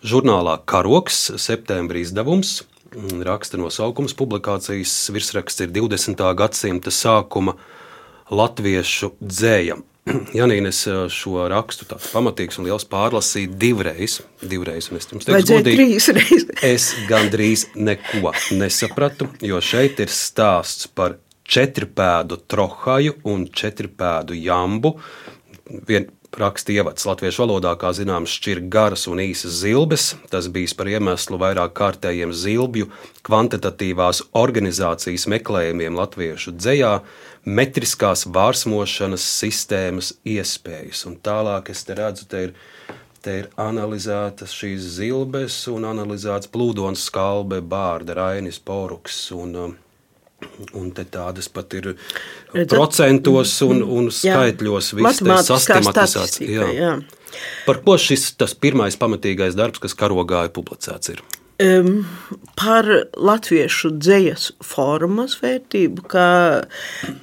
Žurnālā Karoks, septembrī izdevums, raksta nosaukums, publikācijas virsraksts ir 20. gadsimta sākuma latviešu dzēja. (clears throat) Janīna, es šo rakstu tāds pamatīgs un liels pārlasīju divreiz. divreiz es jums teiktu, godīgi, (laughs) es gandrīz neko nesapratu, jo šeit ir stāsts par četrpēdu trohaju un četrpēdu jambu. Vien, raksta ievads latviešu valodā, kā zināms, šķir garas un īsas zilbes. Tas bijis par iemeslu vairāk kārtējiem zilbju kvantitatīvās organizācijas meklējumiem latviešu dzējā, metriskās vārsmošanas sistēmas iespējas. Un tālāk es te redzu, te ir, te ir analizētas šīs zilbes un analizēts plūdons skalbe, bārda, rainis, poruks un um, Un tādas pat ir Redzat? procentos un, mm-hmm. un skaitļos viss sistematizēts. Jā. Jā. Par ko šis tas pirmais pamatīgais darbs, kas karogā ir publicēts? Ir? Um, par latviešu dzīslas formas vērtību, ka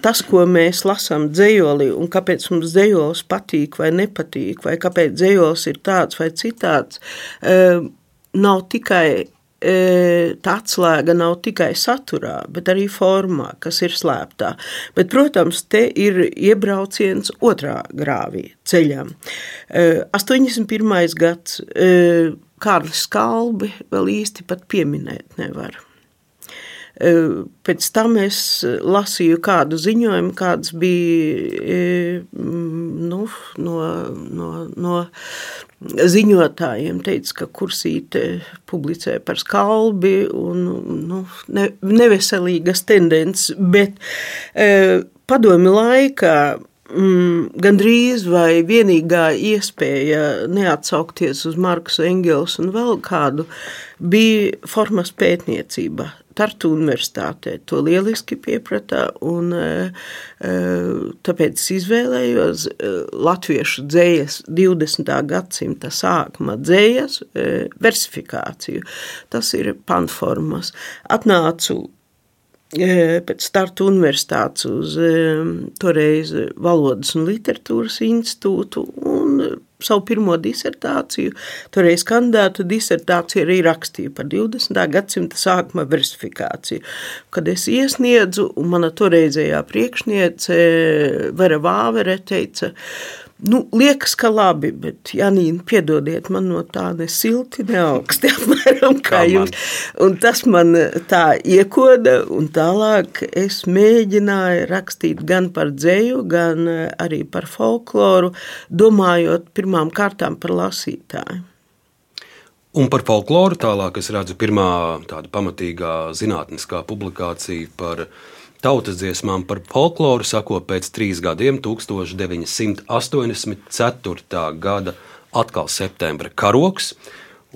tas, ko mēs lasām dzīslī, un kāpēc mums dzīslis patīk vai nepatīk, vai kāpēc dzīslis ir tāds vai citāds, um, nav tikai tā atslēga nav tikai saturā, bet arī formā, kas ir slēptā. Bet, protams, te ir iebrauciens otrā grāvī ceļam. 81. gads Kārlis Kalbi vēl īsti pat pieminēt nevar. Pēc tam es lasīju kādu ziņojumu, kāds bija nu, no, no, no ziņotājiem. Teica, ka kursīte publicē par skalbi un nu, ne, neveselīgas tendences, bet padomi laikā mm, gandrīz vai vienīgā iespēja neatsaukties uz Marku Engels un vēl kādu, bija formas pētniecība. Tartu universitātē to lieliski piepratā, un e, e, tāpēc izvēlējos e, latviešu dzējas 20. gadsimta sākuma dzējas versifikāciju. Tas ir panformas. Atnācu pēc starta universitātes uz toreiz Valodas un literatūras institūtu un savu pirmo disertāciju, toreiz kandidātu disertāciju arī rakstīju par 20. gadsimta sākuma versifikāciju. Kad es iesniedzu, un mana toreizējā priekšniece Vera Vāvere teica, Nu, liekas, ka labi, bet Janīna, piedodiet, man no tā ne silti, ne augsti (laughs) apmēram kā, kā jums. Un tas man eh, tā iekoda, un tālāk es mēģināju rakstīt gan par dzēju, gan eh, arī par folkloru, domājot pirmām kārtām par lasītāju. Un par folkloru tālāk es redzu pirmā tāda pamatīgā zinātniskā publikācija par uh, Tautas dziesmām par folkloru sako pēc trīs gadiem, 1984. gada atkal septembra karoks.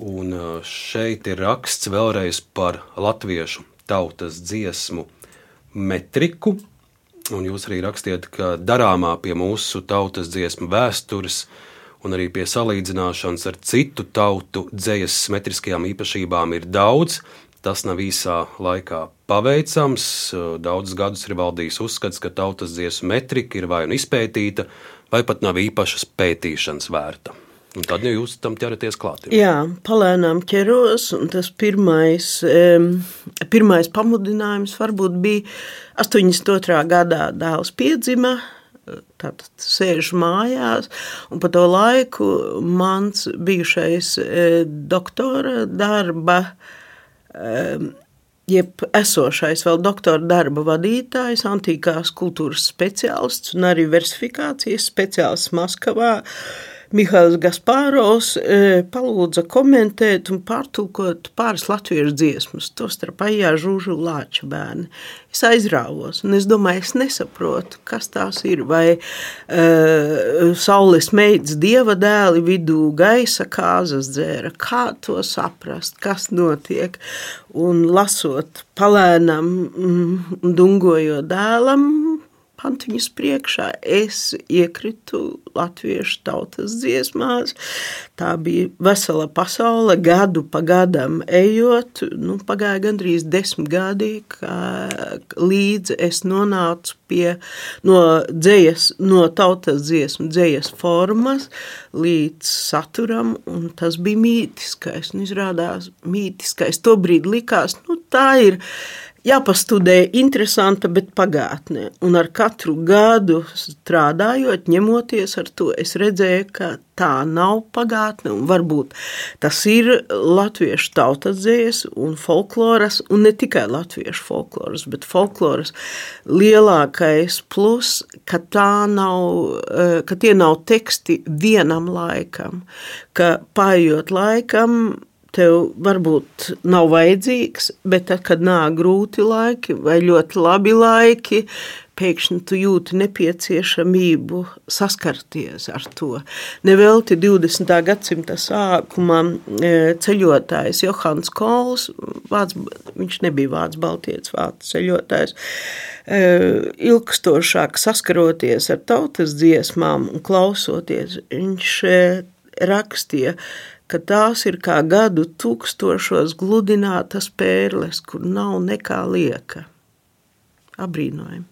Un uh, šeit ir raksts vēlreiz par latviešu tautas dziesmu metriku. Un jūs arī rakstiet, ka darāmā pie mūsu tautas dziesmu vēstures un arī pie salīdzināšanas ar citu tautu dzīslas metriskajām īpašībām ir daudz, Tas nav īsā laikā paveicams. Daudzus gadus ir valdījis uzskats, ka tautas dziesmu metrika ir vai nu izpētīta, vai pat nav īpašas pētīšanas vērta. Un tad jau jūs tam ķeraties klāt. Jā, palēnām ķeros, tas pirmais, pirmais pamudinājums varbūt bija 82. gadā dēls piedzima, tātad sēžu mājās, un pa to laiku mans bijušais doktora darba Ehm, jeb esošais vēl doktora darba vadītājs, antīkās kultūras speciālists un arī versifikācijas speciālists Maskavā. Mihails Gaspāros e, palūdza komentēt un pārtulkot pāris latviešu dziesmas, tostarp Aijā Žūžu Lāča bērni. Es aizrāvos, un es domāju, es nesaprotu, kas tās ir, vai uh, saules meitas dieva dēli vidū gaisa kāzas dzēra, kā to saprast, kas notiek, un lasot palēnam, mm, dungojot dēlam, pantiņas priekšā. Es iekritu latviešu tautas dziesmās. Tā bija vesela pasaule, gadu pa gadam ejot. Nu, pagāja gandrīz desmit gadi, līdz es nonācu pie no dzējas, no tautas dziesmu dzējas formas līdz saturam, un tas bija mītiskais. Un izrādās mītiskais. Tobrīd likās, nu tā ir jāpastudē interesanta, bet pagātne. Un ar katru gadu strādājot, ņemoties ar to, es redzēju, ka tā nav pagātne, un varbūt tas ir latviešu tautadzējas un folkloras, un ne tikai latviešu folkloras, bet folkloras lielākais plus, ka tā nav, eh, ka tie nav teksti vienam laikam, ka paiet laikam, tev varbūt nav vajadzīgs, bet tad, kad nāk grūti laiki vai ļoti labi laiki, pēkšņi tu jūti nepieciešamību saskarties ar to. Nevelti 20. gadsimta sākumā e, ceļotājs Johans Kols, vāc, viņš nebija vācu baltietis, vācu ceļotājs, e, ilgstošāk saskaroties ar tautas dziesmām un klausoties, viņš e, rakstīja, ka tās ir kā gadu tūkstošos gludinātas pērles, kur nav nekā lieka. Abrīnojami.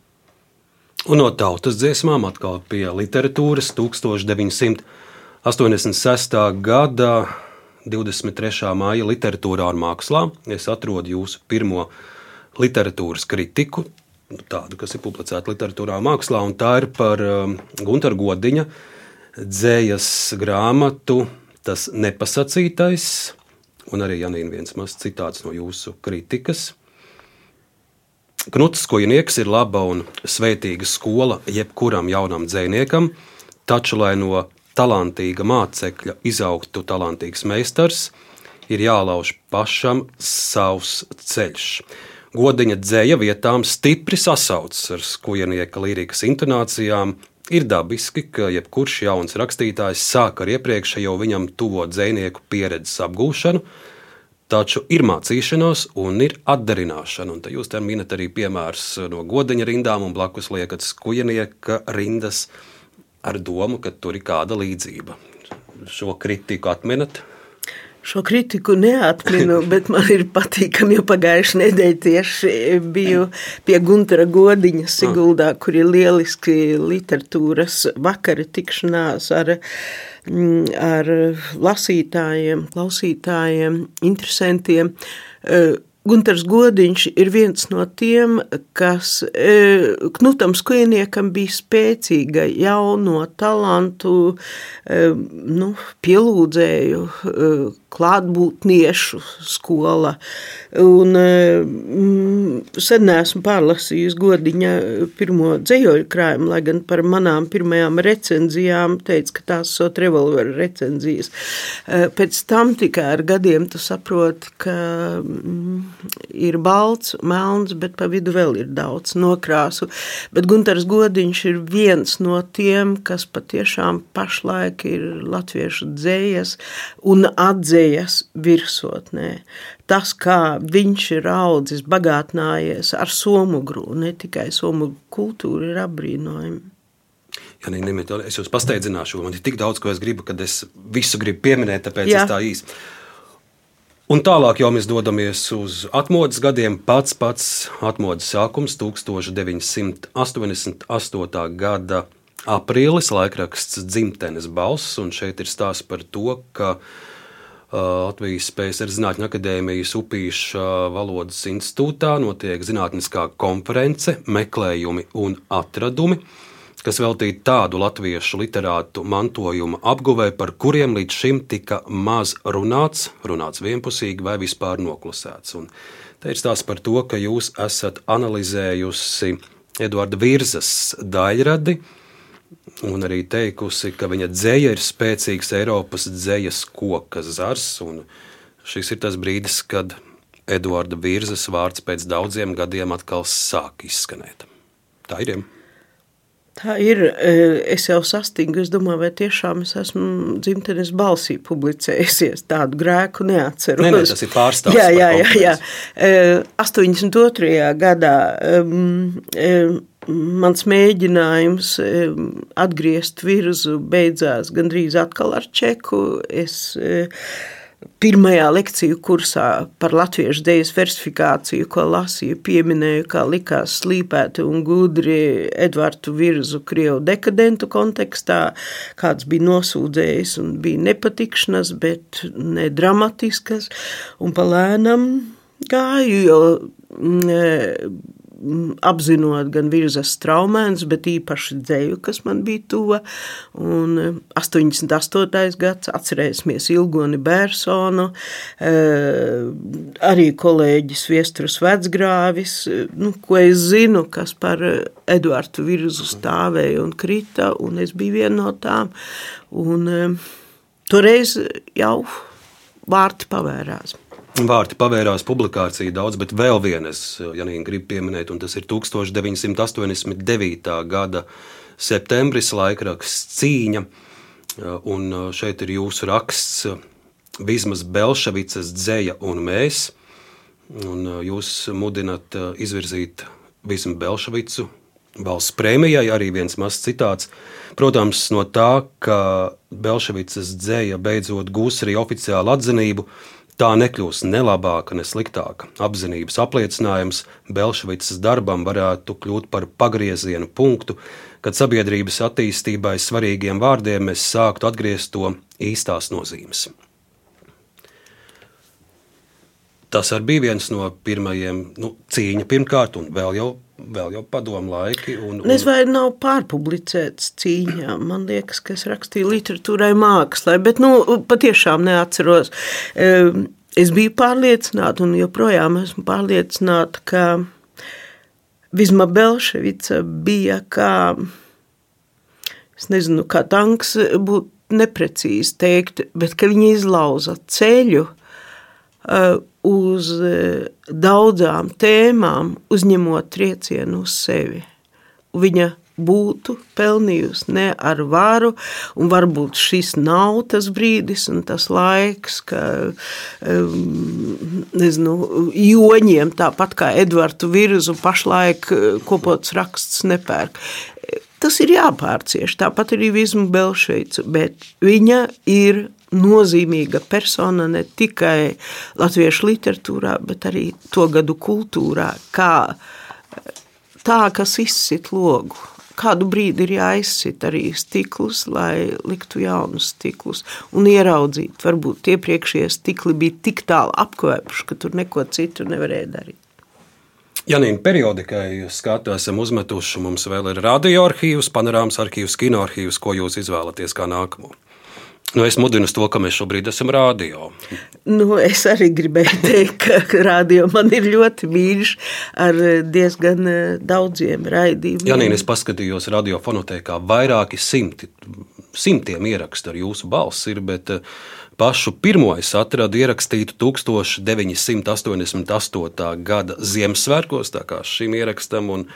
Un no tautas dziesmām atkal pie literatūras 1986. gada 23. māja literatūrā un mākslā. Es atrodu jūsu pirmo literatūras kritiku, tādu, kas ir publicēta literatūrā un mākslā, un tā ir par um, Gunter Godiņa dzējas grāmatu tas nepasacītais, un arī Janīna viens mazs citāts no jūsu kritikas. Knuts Kojinieks ir laba un svētīga skola jebkuram jaunam dzēniekam, taču, lai no talantīga mācekļa izaugtu talantīgs meistars, ir jālauž pašam savs ceļš. Godiņa dzēja vietām stipri sasaucas ar skujnieka līrikas intonācijām, Ir dabiski, ka jebkurš jauns rakstītājs sāk ar iepriekšējo viņam tuvo dzinieku pieredzes apgūšanu, taču ir mācīšanās un ir atdarināšana. Un jūs te minat arī piemērus no godiņa rindām un blakus liekat skujnieka rindas ar domu, ka tur ir kāda līdzība. Šo kritiku atminat? Šo kritiku neatminu, (laughs) bet man ir patīkami, jo pagājušajā nedēļā tieši biju pie Gunara Godiņa Siguldā, kur ir lieliski literatūras vakari tikšanās ar, mm, ar lasītājiem, klausītājiem, interesantiem. Gunārs Godiņš ir viens no tiem, kas e, Knutam Skujniekam bija spēcīga jauno talantu e, nu, pielūdzēju e, klātbūtniešu skola. Un, mm, sen esmu pārlasījis godiņa pirmo dzējoļu krājumu, lai gan par manām pirmajām recenzijām teica, ka tās sot revolveru recenzijas. Eh, pēc tam tikai ar gadiem tu saproti, ka mm, ir balts, melns, bet pa vidu vēl ir daudz nokrāsu. Bet Guntars Godiņš ir viens no tiem, kas patiešām pašlaik ir latviešu dzējas un atzējas idejas virsotnē. Tas, kā viņš ir audzis, bagātinājies ar somu grūnu, ne tikai somu kultūru, ir apbrīnojami. Ja, ne, ne, es jūs pasteidzināšu, man ir tik daudz, ko es gribu, kad es visu gribu pieminēt, tāpēc Jā. es tā īsti. Un tālāk jau mēs dodamies uz atmodas gadiem. Pats pats atmodas sākums 1988. gada aprīlis, laikraksts dzimtenes balss, un šeit ir stāsts par to, ka Latvijas Spējas Zinātņu akadēmijas Upīša valodas institūtā notiek zinātniskā konference Meklējumi un atradumi, kas veltīta tādu latviešu literātu mantojuma apguvē, par kuriem līdz šim tika maz runāts, runāts vienpusīgi vai vispār noklusēts. Un te ir stāsts par to, ka jūs esat analizējusi Eduarda Virzas daļradi, un arī teikusi, ka viņa dzēja ir spēcīgs Eiropas dzējas koka zars. Šis ir tas brīdis, kad Eduarda Virzas vārds pēc daudziem gadiem atkal sāk izskanēt. Tā ir. Tā ir. E, es jau sastingu, es domāju, vai tiešām es esmu dzimtenes balsī publicējusies. Tādu grēku neatceros. Nē, nē, tas ir pārstāvs. Jā, jā, jā. jā. 82. E, gadā um, mans mēģinājums atgriezt virzu beidzās gandrīz atkal ar čeku. Es e, pirmajā lekciju kursā par latviešu dēļas versifikāciju, ko lasīju, pieminēju, kā likās slīpēti un gudri Edvardu virzu Krievu dekadentu kontekstā, kāds bija nosūdzējis un bija nepatikšanas, bet ne dramatiskas, un palēnam gāju, jo apzinot gan virzas traumēns, bet īpaši dzēju, kas man bija tuva. Un 88. Eh, gads, atcerēsimies Ilgoni Bērsonu, eh, arī kolēģis Viestras Vecgrāvis, eh, nu, ko es zinu, kas par Eduardu virzu stāvēja un krita, un es biju viena no tām. Un toreiz jau vārti pavērās. Vārti pavērās publikācija daudz, bet vēl vienu es Janīnu, gribu pieminēt, un tas ir 1989. gada septembris laikraksts Cīņa. Un šeit ir jūsu raksts Vismas Belševicas dzēja un mēs. Un jūs mudināt izvirzīt Vismu Belševicu valsts prēmijai, arī viens mazs citāts. Protams, no tā, ka Belševicas dzēja beidzot gūs arī oficiālu atzinību, Tā nekļūs ne labāka, ne sliktāka. Apzinības apliecinājums Belšvicas darbam varētu kļūt par pagrieziena punktu, kad sabiedrības attīstībai svarīgiem vārdiem mēs sāktu atgriezt to īstās nozīmes. Tas arī bija viens no pirmajiem nu, cīņa pirmkārt, un vēl jau, vēl jau padomu laiki. Un, un... Es vai nav pārpublicēts cīņā. Man liekas, ka es rakstīju literatūrai mākslai, bet nu, patiešām neatceros. Es biju pārliecināta un joprojām esmu pārliecināta, ka Visma Belševica bija kā, es nezinu, kā tanks būtu neprecīzi teikt, bet ka viņa izlauza ceļu uz daudzām tēmām, uzņemot triecienu uz sevi. Viņa būtu pelnījusi ne ar varu, un varbūt šis nav tas brīdis un tas laiks, ka nezinu, joņiem, tāpat kā Edvardu Virzu, pašlaik kopots raksts nepērk. Tas ir jāpārcieš, tāpat arī Vizmu Belšveicu, bet viņa ir nozīmīga persona ne tikai latviešu literatūrā, bet arī to gadu kultūrā, kā tā, kas izsit logu kādu brīdi ir jāizsit arī stiklus, lai liktu jaunus stiklus un ieraudzīt. Varbūt iepriekšējie stikli bija tik tālu apkvēpuši, ka tur neko citu nevarēja darīt. Janīna, periodikai skatu esam uzmetuši. Mums vēl ir radioarkīvs, panorāmas arhīvs, kinoarkīvs, ko jūs izvēlaties kā nākamo. Nu, es mudinu to, ka mēs šobrīd esam rādio. Nu, es arī gribēju teikt, ka rādio man ir ļoti mīļš ar diezgan eh, daudziem raidījumiem. Jā, es paskatījos radiofonotēkā vairāki simti, simtiem ierakstu ar jūsu balsi ir, bet eh, pašu pirmo es atradu ierakstītu 1988. gada Ziemassvētkos, tā kā šim ierakstam. Un,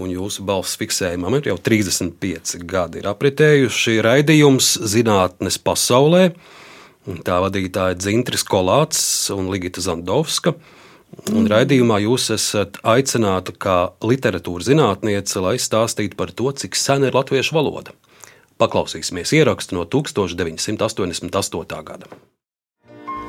un jūsu balss fiksējumam ir jau 35 gadi. Ir apritējuši raidījums zinātnes pasaulē. Tā vadītāja Dzintris Kolāts un Ligita Zandovska. Un mm. raidījumā jūs esat aicināta kā literatūras zinātniece, lai stāstītu par to, cik sena ir latviešu valoda. Paklausīsimies ierakstu no 1988. gada.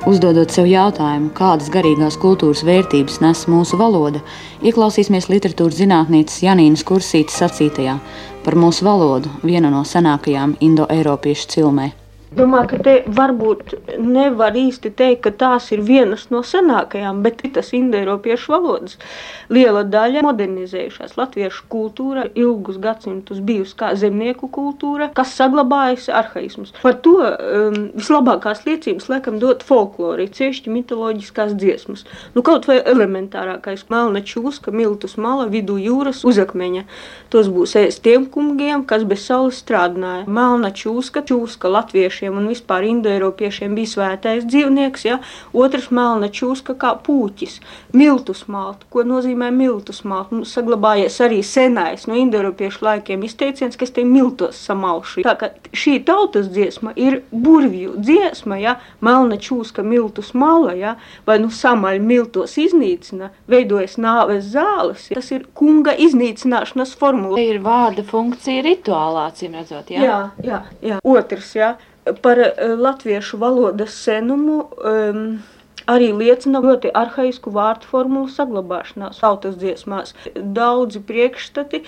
Uzdodot sev jautājumu, kādas garīgās kultūras vērtības nes mūsu valoda, ieklausīsimies literatūras zinātnieces Janīnas Kursītes sacītajā par mūsu valodu, vienu no senākajām indoeiropiešu cilmēm. Domāju, ka te varbūt nevar īsti teikt, ka tās ir vienas no senākajām, bet tas indoeiropiešu valodas liela daļa modernizējušās. Latviešu kultūra ilgus gadsimtus bijusi kā zemnieku kultūra, kas saglabājusi arhaismus. Par to um, vislabākās liecības laikam dot folklori, cieši mitoloģiskās dziesmas. Nu, kaut vai elementārākais melna čūska, miltus mala, vidū jūras uzakmeņa. Tos būs ēst tiem kungiem, kas bez saules strādāja. Melna čūska, čūska latviešu eiropiešiem un vispār indoeiropiešiem bija svētais dzīvnieks, ja? otrs melna čūska kā pūķis, miltus malta, ko nozīmē miltus malta. Mums saglabājies arī senais no indoeiropiešu laikiem izteiciens, kas te miltos samalši. Tā kā šī tautas dziesma ir burvju dziesma, ja? melna čūska miltus mala, ja? vai nu samaļ miltos iznīcina, veidojas nāves zāles. Tas ir kunga iznīcināšanas formula. Ir vārda funkcija rituālā, cīm redzot, jā? Jā, jā, jā. Otrs, jā par eh, latviešu valodas senumu um, arī liecina ļoti arhaisku vārdu formulu saglabāšanās tautas dziesmās. Daudzi priekšstati,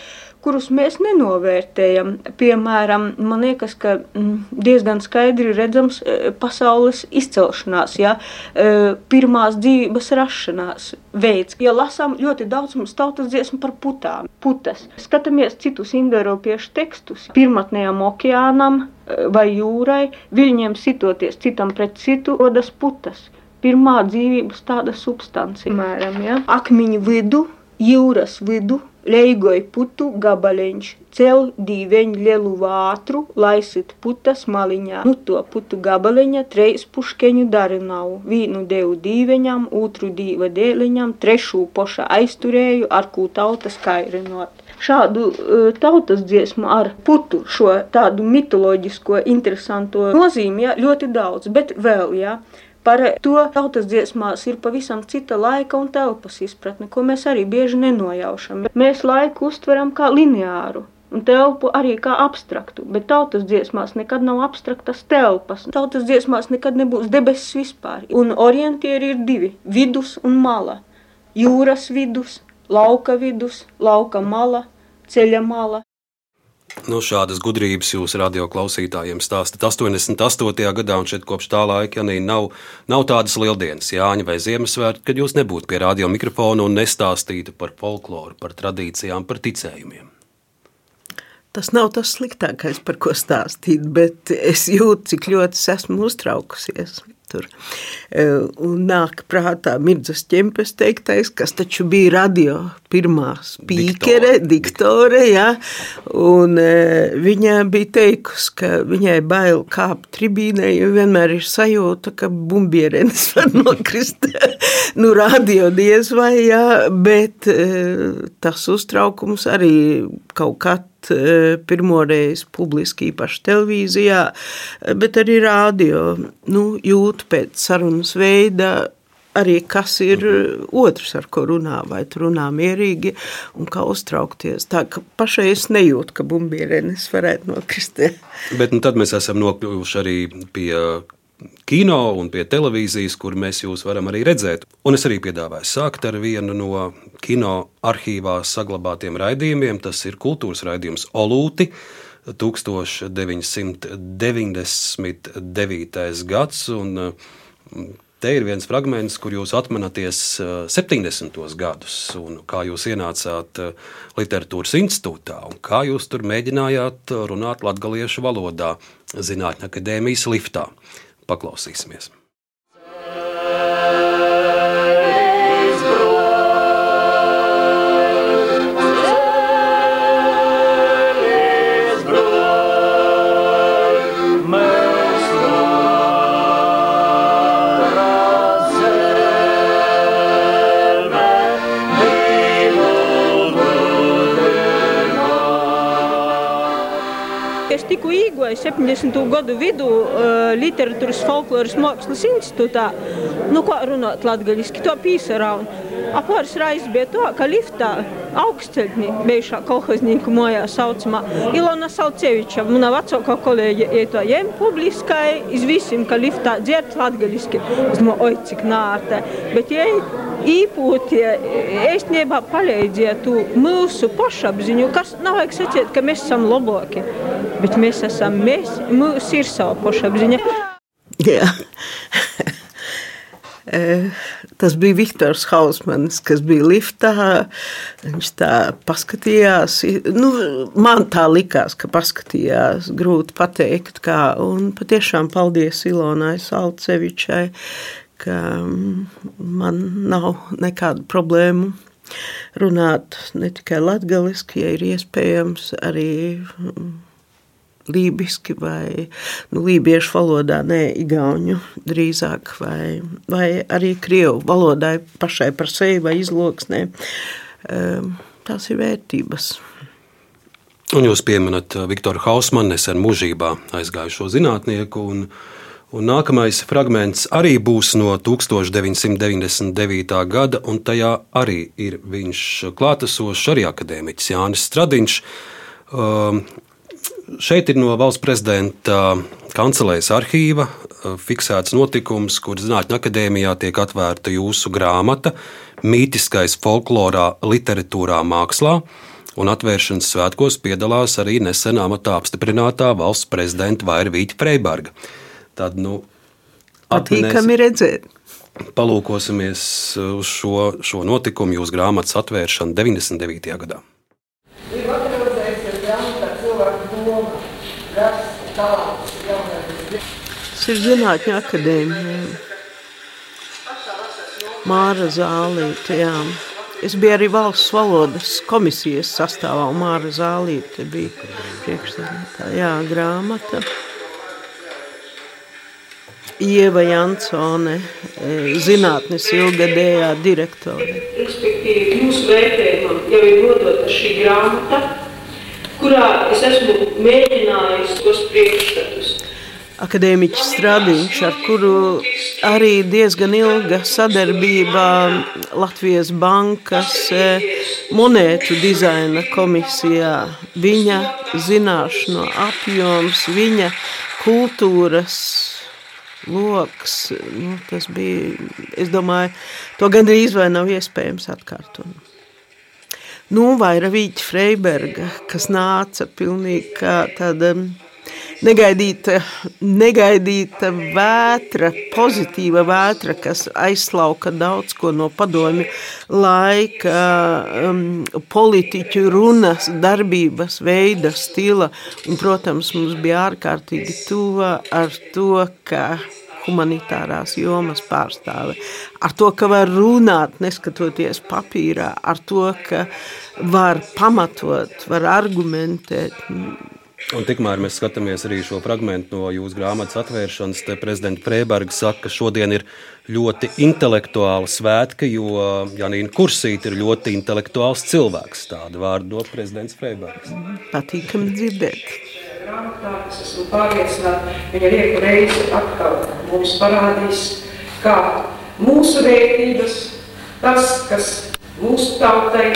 kurus mēs nenovērtējam, piemēram, man liekas, ka mm, diezgan skaidri redzams eh, pasaules izcelšanās, ja, eh, pirmās dzīvības rašanās veids. Ja lasām ļoti daudz mums tautas dziesmu par putām, putas, skatāmies citus indoeiropiešu tekstus, pirmatnējam okeānam, vai jūrai, viļņiem sitoties citam pret citu, rodas putas. Pirmā dzīvības tāda substance, piemēram, ja? akmeņu vidu, jūras vidu, leigoja putu gabaliņš, cel dīveņu lielu vātru, laisit putas maliņā. Nu to putu gabaliņa treis puškeņu darināvu, vīnu devu dīveņam, otru dīva dēliņam, trešu poša aizturēju, ar kū tautas kairinot. Šādu uh, tautas dziesmu ar putu, šo tādu mitoloģisko, interesanto nozīmi, ja, ļoti daudz, bet vēl, ja, Par to tautas dziesmās ir pavisam cita laika un telpas izpratne, ko mēs arī bieži nenojaušam. Mēs laiku uztveram kā lineāru. Un telpu arī kā abstraktu, bet tautas dziesmās nekad nav abstraktas telpas. Tautas dziesmās nekad nebūs debesis vispār. Un orientieri ir divi - vidus un mala. Jūras vidus, lauka vidus, lauka mala, ceļa mala. Nu, šādas gudrības jūs radio klausītājiem stāstāt 88. gadā, un šeit kopš tā laika Janī, nav, nav tādas lieldienas, Jāņa vai Ziemassvētku, kad jūs nebūtu pie radio mikrofona un nestāstītu par folkloru, par tradīcijām, par ticējumiem. Tas nav tas sliktākais, par ko stāstīt, bet es jūtu, cik ļoti es esmu uztraukusies. Tur. Un nāk prātā Mirdzas ķempes teiktais, kas taču bija radio pirmā spīkere, diktore, diktore ja, un viņa bija teikusi, ka viņai bail kāpt tribīnē, jo vienmēr ir sajūta, ka bumbierenis (laughs) var nokrist. nu, radio diez vai, jā, bet tas uztraukums arī kaut kā e, pirmoreiz publiski, īpaši televīzijā, bet arī rādio. Nu, jūt pēc sarunas veida arī kas ir otrs, ar ko runā, vai tu runā mierīgi un kā uztraukties. Tā ka pašai es nejūtu, ka bumbierenis varētu nokrist. Bet nu, tad mēs esam nokļuvuši arī pie kino un pie televīzijas, kur mēs jūs varam arī redzēt. Un es arī piedāvāju sākt ar vienu no kino arhīvā saglabātiem raidījumiem. Tas ir kultūras raidījums Olūti. 1999. gads, un te ir viens fragments, kur jūs atminaties 70. gadus, un kā jūs ienācāt literatūras institūtā, un kā jūs tur mēģinājāt runāt latgaliešu valodā Zinātņu akadēmijas liftā. Paklausīsimies! Īgoju 70. gadu vidū uh, literatūras folkloras mākslas institūtā. Nu, ko runāt latgaļiski, to pīsarā. Apārs reizes bija tā, ka liftā augstceļņi bijušā kolhoznīku mojā saucamā Ilona Salceviča, mana vecākā kolēģe, ieto jem publiskai, iz visiem, ka liftā dzert latgaļiski. Es domāju, oi, cik nārta. Bet jai īpūtie īstenībā palīdzētu mūsu pašapziņu, kas nav vajag sacīt, ka mēs esam labāki, bet mēs esam, mēs, mums ir sava pašapziņa. Jā. (laughs) Tas bija Viktors Hausmans, kas bija liftā. Viņš tā paskatījās. Nu, man tā likās, ka paskatījās. Grūti pateikt, kā. Un patiešām paldies Ilonai Salcevičai, ka man nav nekādu problēmu runāt ne tikai latgaliski, ja ir iespējams arī lībiski vai nu, lībiešu valodā, ne igauņu drīzāk, vai, vai arī krievu valodai pašai par sevi vai izloksnē. Ehm, tās ir vērtības. Un jūs pieminat uh, Viktoru Hausmanu, nesen mūžībā aizgājušo zinātnieku. Un, un nākamais fragments arī būs no 1999. gada, un tajā arī ir viņš klātesošs, arī akadēmiķis Jānis Stradiņš. Um, Šeit ir no valsts prezidenta kancelēs arhīva eh, fiksēts notikums, kur Zinātņu akadēmijā tiek atvērta jūsu grāmata Mītiskais folklorā, literatūrā, mākslā. Un atvēršanas svētkos piedalās arī nesen amatā apstiprinātā valsts prezidenta Vaira Vīķa Freiberga. Tad, nu, Patīkami redzēt. Palūkosimies uz šo, šo notikumu, jūsu grāmatas atvēršanu 99. gadā. Tas ir Zinātņu akadēmija. Māra Zālīte, jā. Es biju arī valsts valodas komisijas sastāvā, un Māra Zālīte bija priekšsēdētāja. Jā, grāmata. Ieva Jansone, e, zinātnes ilgadējā direktore. Respektīvi, mūsu vērtējumam jau ir nodota šī grāmata, kurā es esmu mēģinājis tos priekšstatus. Akadēmiķis Stradiņš, ar kuru arī diezgan ilga sadarbība Latvijas bankas eh, monētu dizaina komisijā. Viņa zināšanu apjoms, viņa kultūras loks, nu, tas bija, es domāju, to gandrīz vai nav iespējams atkārtot. Nu, vai Ravīķa Freiberga, kas nāca pilnīgi kā tāda negaidīta, negaidīta vētra, pozitīva vētra, kas aizslauka daudz ko no padomju laika, um, politiķu runas, darbības veida, stila. Un, protams, mums bija ārkārtīgi tuva ar to, ka humanitārās jomas pārstāve. Ar to, ka var runāt, neskatoties papīrā, ar to, ka var pamatot, var argumentēt. Un tikmēr mēs skatāmies arī šo fragment no jūsu grāmatas atvēršanas. Te prezidents Freiberga saka, ka šodien ir ļoti intelektuāla svētka, jo Janīna Kursīte ir ļoti intelektuāls cilvēks. Tādu vārdu dod prezidents Freibergs. Patīkami dzirdēt. Grāmatā es esmu pārliecināta, viņa rieku reizi atkal mums parādīs, kā mūsu vērtības, tas, kas mūsu tautai.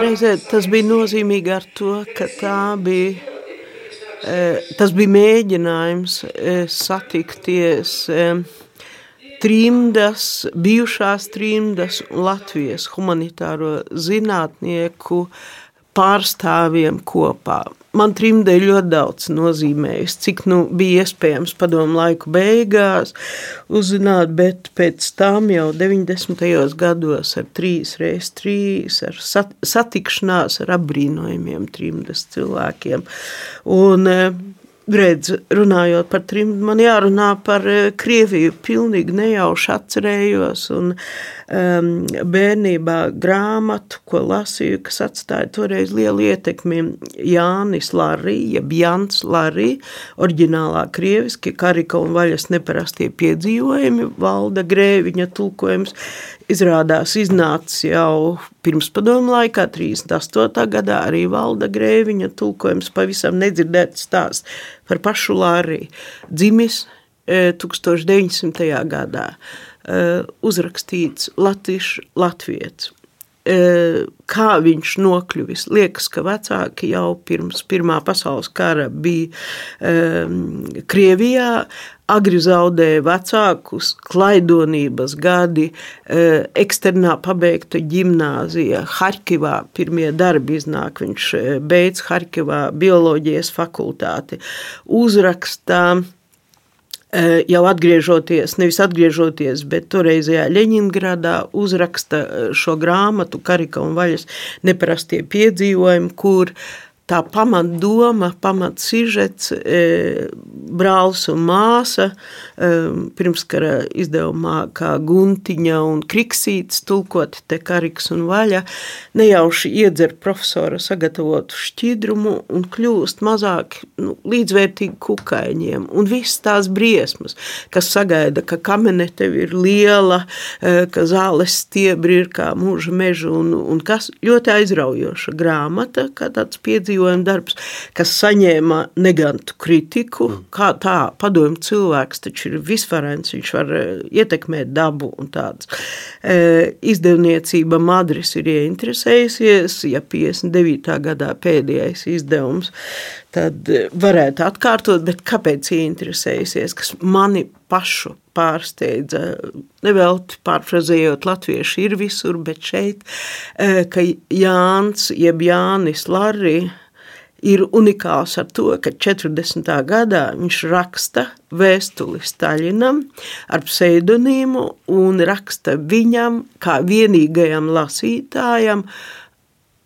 Reizē tas bija nozīmīgi ar to, ka tā bija Tas bija mēģinājums satikties trimdas, bijušās trimdas un Latvijas humanitāro zinātnieku pārstāvjiem kopā. Man trimdē ļoti daudz nozīmējis, cik nu bija iespējams padomu laiku beigās uzzināt, bet pēc tam jau 90. gados ar 3x3, ar satikšanās ar apbrīnojumiem trimdas cilvēkiem. Un, redz, runājot par trim, man jārunā par eh, Krieviju. Pilnīgi nejauši atcerējos un um, bērnībā grāmatu, ko lasīju, kas atstāja toreiz lielu ietekmi Jānis Larī, jeb Jans Larī, oriģinālā krieviski, Karika un Vaļas neparastie piedzīvojumi, valda grēviņa tulkojums, izrādās iznācis jau pirms padomu laikā, 38. gadā, arī valda grēviņa tulkojums, pavisam nedzirdēts stāsts par pašu Lāriju. Dzimis 1900. E, gadā, uzrakstīts Latvijas Latvijas kā viņš nokļuvis. Liekas, ka vecāki jau pirms Pirmā pasaules kara bija um, Krievijā, agri zaudēja vecākus, klaidonības gadi, eksternā pabeigta ģimnāzija, Harkivā pirmie darbi iznāk, viņš beidz Harkivā bioloģijas fakultāti, uzrakstā jau atgriežoties, nevis atgriežoties, bet toreizajā Leņņģeradā uzraksta eh, šo grāmatu Karika un Vaļas neparastie piedzīvojumi, kur tā pamatdoma, pamatsižets, e, brālis un māsa, e, pirmskara izdevumā kā Guntiņa un Kriksīts, tulkot te Kariks un Vaļa, nejauši iedzer profesora sagatavotu šķidrumu un kļūst mazāk nu, līdzvērtīgi kukaiņiem. Un viss tās briesmas, kas sagaida, ka kamene tev ir liela, e, ka zāles stiebri ir kā mūža meža un, un kas ļoti aizraujoša grāmata, kā tāds piedzīvojums piedzīvojuma darbs, kas saņēma negantu kritiku. Mm. Kā tā, padomju cilvēks taču ir visvarens, viņš var eh, ietekmēt dabu un tāds. E, izdevniecība Madris ir ieinteresējusies, ja 59. gadā pēdējais izdevums, tad eh, varētu atkārtot, bet kāpēc ieinteresējusies, kas mani pašu pārsteidza, nevelti pārfrazējot latvieši ir visur, bet šeit, ka Jānis, jeb Jānis Larri, ir unikāls ar to, ka 40. gadā viņš raksta vēstuli Staļinam ar pseidonīmu un raksta viņam kā vienīgajam lasītājam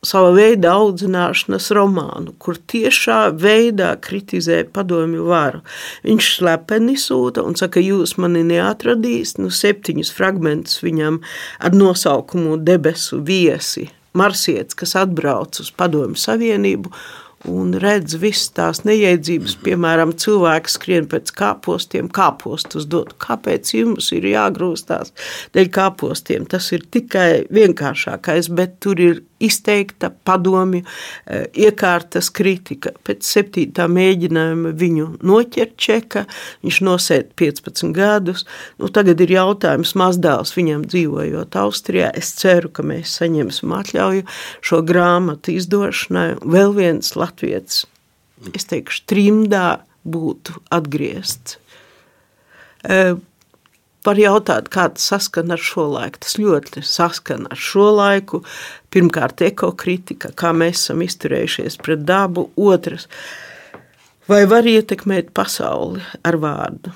sava veida audzināšanas romānu, kur tiešā veidā kritizē padomju varu. Viņš slepeni sūta un saka, jūs mani neatradīs, nu septiņus fragmentus viņam ar nosaukumu debesu viesi, marsietis, kas atbrauc uz padomju savienību un redz visas tās neiedzības, piemēram, cilvēks skrien pēc kāpostiem, kāpostus dot. Kāpēc jums ir jāgrūstās dēļ kāpostiem? Tas ir tikai vienkāršākais, bet tur ir izteikta padomju eh, iekārtas kritika. Pēc septītā mēģinājuma viņu noķert čeka, viņš nosēt 15 gadus. Nu, tagad ir jautājums mazdēls viņam dzīvojot Austrijā. Es ceru, ka mēs saņemsim atļauju šo grāmatu izdošanai. Vēl viens latviets, es teikšu, trimdā būtu atgriezts. Var jautāt, kā tas saskana ar šo laiku. Tas ļoti saskana ar šo laiku. Pirmkārt, ekokritika, kā mēs esam izturējušies pret dabu. Otrs, vai var ietekmēt pasauli ar vārdu?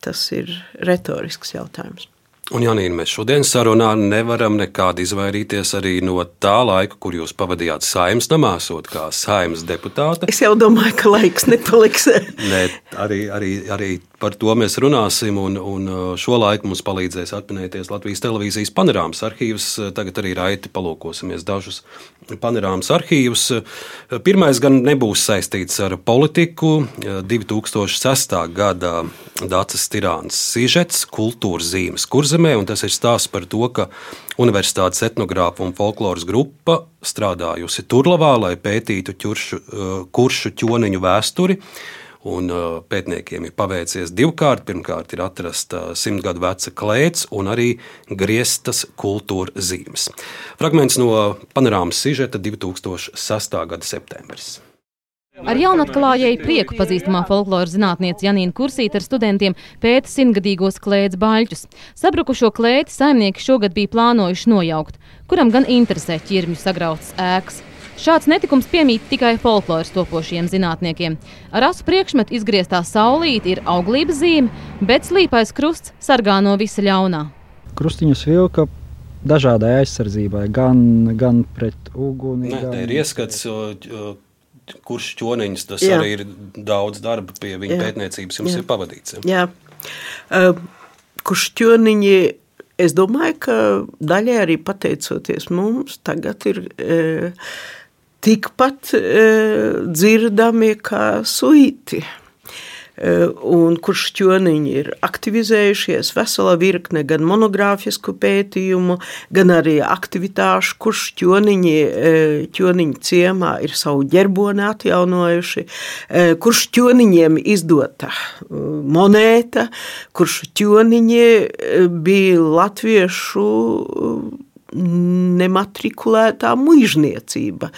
Tas ir retorisks jautājums. Un, Janīna, mēs šodienas sarunā nevaram nekādi izvairīties arī no tā laika, kur jūs pavadījāt saimnes namā, sot kā saimnes deputāte. Es jau domāju, ka laiks nepaliks. (laughs) Nē, arī, arī, arī Par to mēs runāsim, un, un šo laiku mums palīdzēs atminēties Latvijas televīzijas panorāmas arhīvs. Tagad arī raiti palūkosimies dažus panorāmas arhīvus. Pirmais gan nebūs saistīts ar politiku. 2006. gada Dācis Tirāns sižets kultūras zīmes kurzemē, un tas ir stāsts par to, ka Universitātes etnogrāfa un folkloras grupa strādājusi Turlavā, lai pētītu ķuršu, kuršu ķoniņu vēsturi Un uh, pētniekiem ir paveicies divkārt. Pirmkārt, ir atrasta simt gadu veca klēts un arī grieztas kultūra zīmes. Fragments no panorāmas sižeta 2006. gada septembris. Ar jaunatklājēju prieku pazīstamā folkloras zinātniece Janīna Kursīta ar studentiem pēta simtgadīgos klēdes baļķus. Sabrukušo klēti saimnieki šogad bija plānojuši nojaukt, kuram gan interesē ķirmju sagrautas ēkas. Šāds netikums piemīt tikai folkloras topošiem zinātniekiem. Ar asu priekšmetu izgrieztā saulīte ir auglības zīme, bet slīpais krusts sargā no visa ļaunā. Krustiņus vilka dažādai aizsardzībai, gan, gan pret uguni. Nē, gan... ir ieskats, kurš ķoniņš tas Jā. arī ir daudz darba pie viņa Jā. pētniecības jums Jā. ir pavadīts. Jā. Uh, kurš ķoniņi Es domāju, ka daļai arī pateicoties mums, tagad ir e, tikpat e, dzirdami kā suiti. Eh, un kurš ķoniņi ir aktivizējušies, vesela virkne gan monogrāfisku pētījumu, gan arī aktivitāšu, kurš ķoniņi, eh, ķoniņi ciemā ir savu ģerboni atjaunojuši, kurš ķoniņiem izdota monēta, kurš ķoniņi bija latviešu nematrikulētā muizniecība.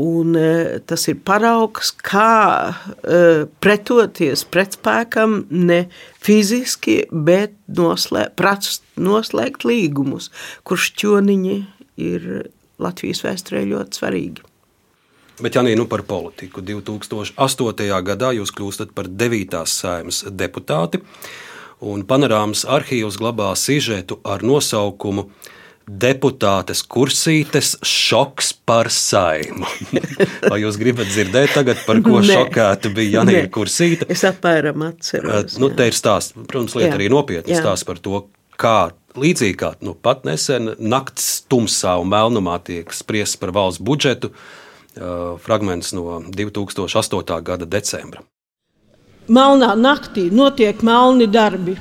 Un, e, tas ir paraugs, kā e, pretoties pretspēkam ne fiziski, bet noslēgt, noslēgt līgumus, kurš ķoniņi ir Latvijas vēsturē ļoti svarīgi. Bet, ja nu par politiku, 2008. gadā jūs kļūstat par 9. saimas deputāti, un panorāmas arhīvs glabā sižetu ar nosaukumu deputātes kursītes šoks par saimu. (laughs) Vai jūs gribat dzirdēt, tagad, par ko šokēta bija Janīna Kursīte? Es apmēram atceros. Nu, te ir stāsts, protams, lieta jā. arī nopietna stāsts par to, kā līdzīgi kā nu, pat nesen naktas tumsā un melnumā tiek spriests par valsts budžetu, uh, fragments no 2008. gada decembra. Melnā naktī notiek melni darbi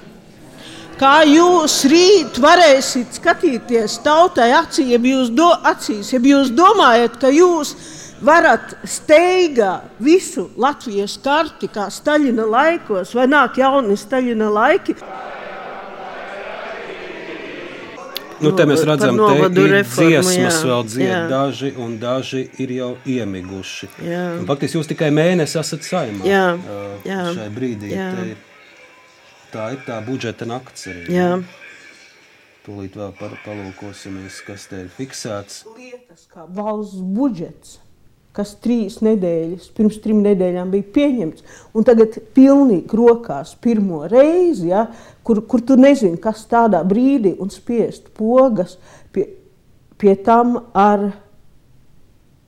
Kā jūs rīt varēsiet skatīties tautai acī, ja jūs, do, acīs, ja jūs domājat, ka jūs varat steigā visu Latvijas karti, kā Staļina laikos, vai nāk jauni Staļina laiki? Nu, te mēs redzam, ka dziesmas jā, vēl dzied jā. daži, un daži ir jau iemiguši. Faktiski jūs tikai mēnesi esat saimā. Jā, jā. Šai brīdī jā. te ir tā ir tā budžeta nakts arī. Jā. Tūlīt vēl par, palūkosimies, kas te ir fiksēts. Lietas kā valsts budžets, kas trīs nedēļas, pirms trim nedēļām bija pieņemts, un tagad pilnīgi rokās pirmo reizi, ja, kur, kur tu nezini, kas tādā brīdī un spiest pogas pie, pie tam ar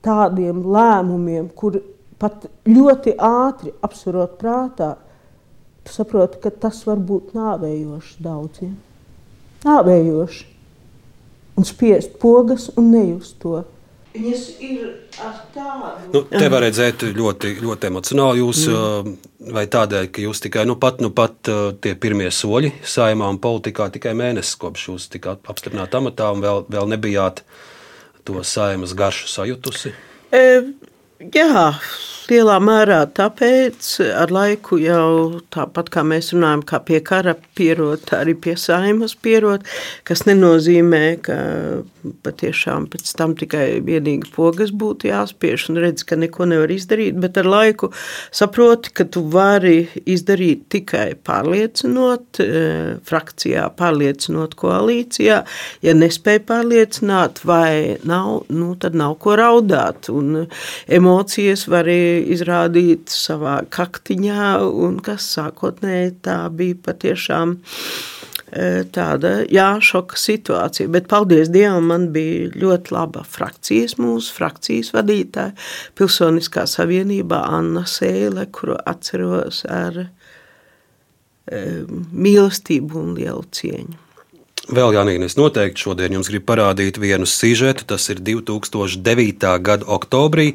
tādiem lēmumiem, kur pat ļoti ātri apsverot prātā, Tu saproti, ka tas var būt nāvējošs daudziem. Nāvējoši. Un spiest pogas un nejust to. Viņas ir ar tādu. Nu, te var redzēt ļoti, ļoti emocionāli jūs, mm. vai tādēļ, ka jūs tikai nu pat, nu pat tie pirmie soļi saimā un politikā tikai mēnesis kopš jūs tika apstiprināt amatā un vēl, vēl nebijāt to saimas garšu sajutusi? E, jā, lielā mērā tāpēc ar laiku jau tāpat kā mēs runājam, kā pie kara pierot, arī pie saimas pierot, kas nenozīmē, ka patiešām pēc tam tikai vienīgi pogas būtu jāspiež un redz, ka neko nevar izdarīt, bet ar laiku saproti, ka tu vari izdarīt tikai pārliecinot, e, frakcijā pārliecinot koalīcijā, ja nespēj pārliecināt vai nav, nu tad nav ko raudāt. Un emocijas var izrādīt savā kaktiņā, un kas sākotnēji tā bija patiešām e, tāda jā, šoka situācija. Bet, paldies Dievam, man bija ļoti laba frakcijas, mūsu frakcijas vadītāja, Pilsoniskā savienībā Anna Sēle, kuru atceros ar mīlestību un lielu cieņu. Vēl, Janīna, es noteikti šodien jums gribu parādīt vienu sižetu. Tas ir 2009. gada oktobrī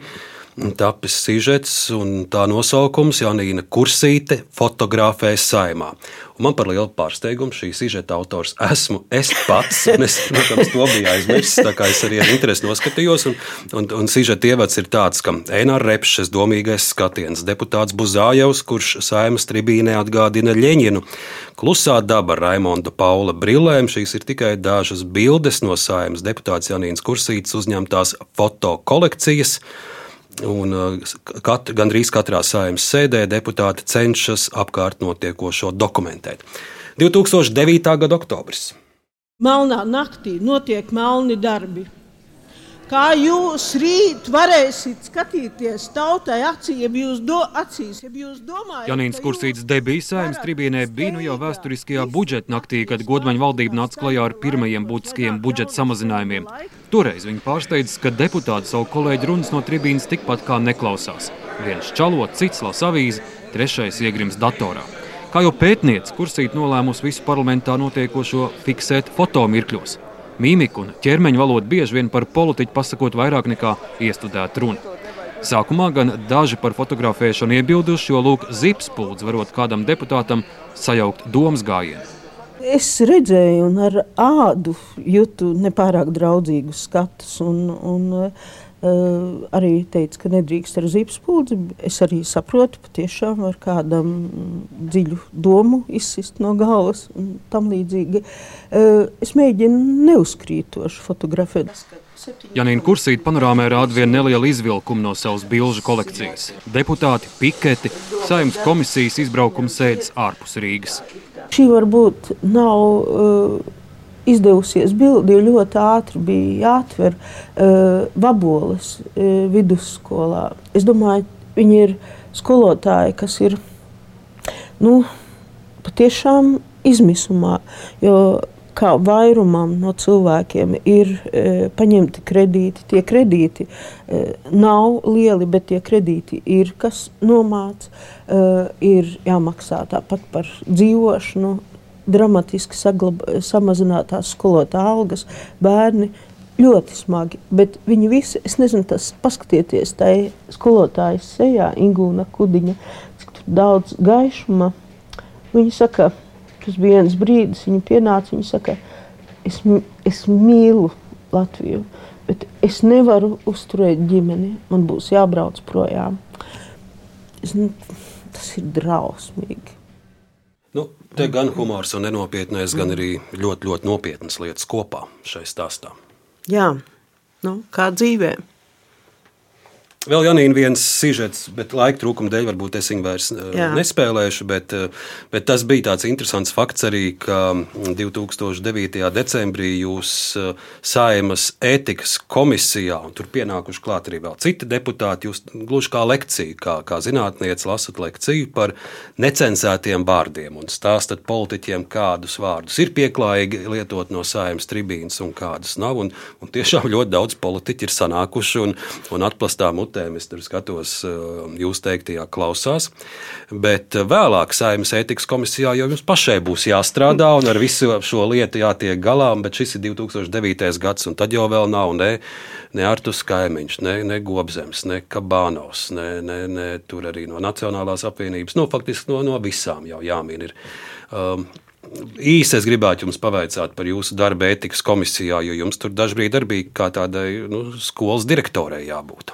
tapis sižets, un tā nosaukums Janīna Kursīte fotografē saimā. Un man par lielu pārsteigumu šī sižeta autors esmu es pats. Es, protams, to biju aizmirsis, tā kā es arī ar interesi noskatījos. Un, un, un sižeta ievads ir tāds, ka Einārs Repšs, domīgais skatiens, deputāts Buzājevs, kurš saimas tribīnē atgādina Ļeņinu. Klusā daba Raimonda Paula brillēm. Šīs ir tikai dažas bildes no saimas deputāts Janīnas Kursītes uzņemtās fotokolekcijas. Un uh, kat, gandrīz katrā saimnes sēdē deputāti cenšas apkārt notiekošo dokumentēt. 2009. gada oktobris. Melnā naktī notiek melni darbi. Kā jūs rīt varēsiet skatīties tautai acī, ja jūs, do, acīs, ja jūs domājat? Janīns Kursīts debijas saimnes tribīnē bija nu jau vēsturiskajā budžeta naktī, kad godmaņa valdība nāca klajā ar pirmajiem būtiskajiem budžeta samazinājumiem. Toreiz viņa pārsteidza, ka deputāti savu kolēģi runas no tribīnes tikpat kā neklausās. Viens čalo, cits lasa avīzi, trešais iegrims datorā. Kā jau pētniece, Kursīt nolēmusi visu parlamentā notiekošo fiksēt fotomirkļos. Mīmika un ķermeņa valoda bieži vien par politiķu pasakot vairāk nekā iestudēta runa. Sākumā gan daži par fotografēšanu iebilduši, jo lūk, zips pūlis varot kādam deputātam sajaukt domas gājienu. Es redzēju, un ar ādu jūtu nepārāk draudzīgus skatus. Un, un, Uh, arī teica, ka nedrīkst ar zipspūdzi. Es arī saprotu, patiešām var kādam dziļu domu izsist no galvas un tam līdzīgi. Uh, es mēģinu neuzkrītoši fotografēt. Janīna Kursīta panorāmā rāda vienu nelielu izvilkumu no savas bilžu kolekcijas. Deputāti, piketi, saimnes komisijas izbraukuma sēdes ārpus Rīgas. Šī varbūt nav uh, izdevusies bilde, jo ļoti ātri bija jāatver uh, vaboles uh, vidusskolā. Es domāju, viņi ir skolotāji, kas ir nu, patiešām izmisumā. Jo kā vairumam no cilvēkiem ir e, paņemti kredīti. Tie kredīti e, nav lieli, bet tie kredīti ir, kas nomāca, e, ir jāmaksā tāpat par dzīvošanu, dramatiski saglab, samazinātās skolotāja algas, bērni ļoti smagi. Bet viņi visi, es nezinu, tas paskatieties tajā skolotājas sejā, Ingūna Kudiņa, cik daudz gaišuma. Viņa saka, tas bija viens brīdis, viņa pienāca, viņa saka, es, es mīlu Latviju, bet es nevaru uzturēt ģimeni, man būs jābrauc projām. Es, nu, tas ir drausmīgi. Nu, te gan humors un nenopietnais, gan arī ļoti, ļoti nopietnas lietas kopā šai stāstā. Jā, nu, kā dzīvē. Vēl Janīna viens sižets, bet laika trūkuma dēļ varbūt es viņu vairs eh, Jā. nespēlēšu, bet, eh, bet tas bija tāds interesants fakts arī, ka 2009. decembrī jūs eh, saimas ētikas komisijā, un tur pienākuši klāt arī vēl citi deputāti, jūs gluži kā lekciju, kā, kā zinātniece lasat lekciju par necensētiem vārdiem un stāstat politiķiem, kādus vārdus ir pieklājīgi lietot no saimas tribīnas un kādus nav, un, un tiešām (laughs) ļoti daudz politiķi ir sanākuši un, un atplastā mutē debatēm. Es tur skatos, eh, jūs teiktajā klausās. Bet vēlāk saimnes ētikas komisijā jau jums pašai būs jāstrādā un ar visu šo lietu jātiek galā. Bet šis ir 2009. gads, un tad jau vēl nav ne, ne Artus Kaimiņš, ne, ne Gobzems, ne Kabānovs, ne, ne, ne tur arī no Nacionālās apvienības. Nu, faktiski no, no visām jau jāmin ir. Um, Īsi es gribētu jums pavaicāt par jūsu darba ētikas komisijā, jo jums tur dažkārt arī bija kā tādai nu, skolas direktorai jābūt.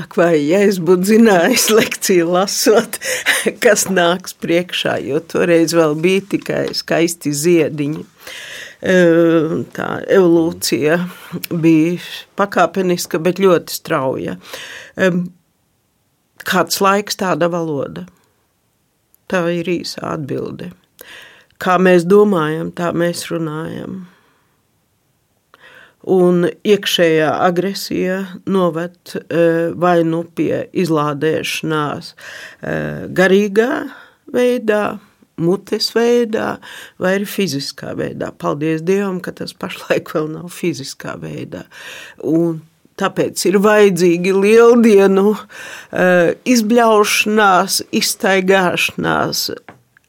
Ak, vai ja es būtu zinājis lekciju lasot, (laughs) kas nāks priekšā, jo toreiz vēl bija tikai skaisti ziediņi. Tā evolūcija bija pakāpeniska, bet ļoti strauja. Kāds laiks tāda valoda? Tā ir īsa atbilde. Kā mēs domājam, tā mēs runājam un iekšējā agresija noved e, vai nu pie izlādēšanās e, garīgā veidā, mutes veidā vai arī fiziskā veidā. Paldies Dievam, ka tas pašlaik vēl nav fiziskā veidā. Un Tāpēc ir vajadzīgi lieldienu e, izbļaušanās, iztaigāšanās,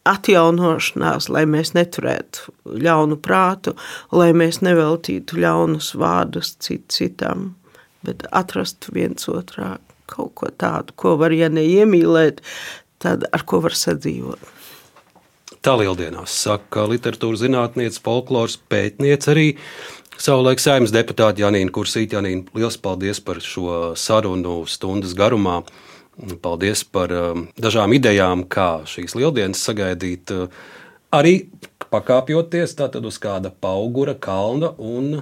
atjaunošanās, lai mēs neturētu ļaunu prātu, lai mēs neveltītu ļaunus vārdus cit, citam, bet atrastu viens otrā kaut ko tādu, ko var, ja neiemīlēt, tad ar ko var sadzīvot. Tā lieldienās saka literatūras zinātniece, folkloras pētniece arī. Savulaik saimnes deputāte Janīna Kursīta. Janīna, liels paldies par šo sarunu stundas garumā. Paldies par um, dažām idejām, kā šīs lieldienas sagaidīt. Uh, arī pakāpjoties uz kāda augura kalna un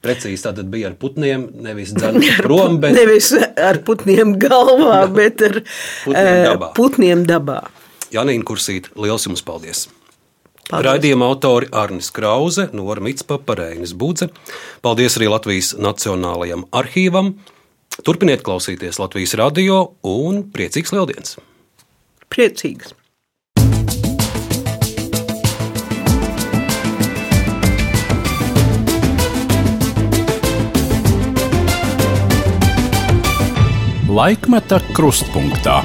Precīzi tā bija ar putniem, nevis (laughs) prom, bet nevis ar putniem galvā, (laughs) bet ar putniem uh, dabā. Putniem dabā. Janīna Kursīta, liels jums paldies! paldies. Raidījuma autori Arnis Krause, Nora Mitspapa, Reinis Budze. Paldies arī Latvijas Nacionālajam arhīvam. Turpiniet klausīties Latvijas radio un priecīgs lieldienas! Priecīgs! Laikmeta krustpunktā.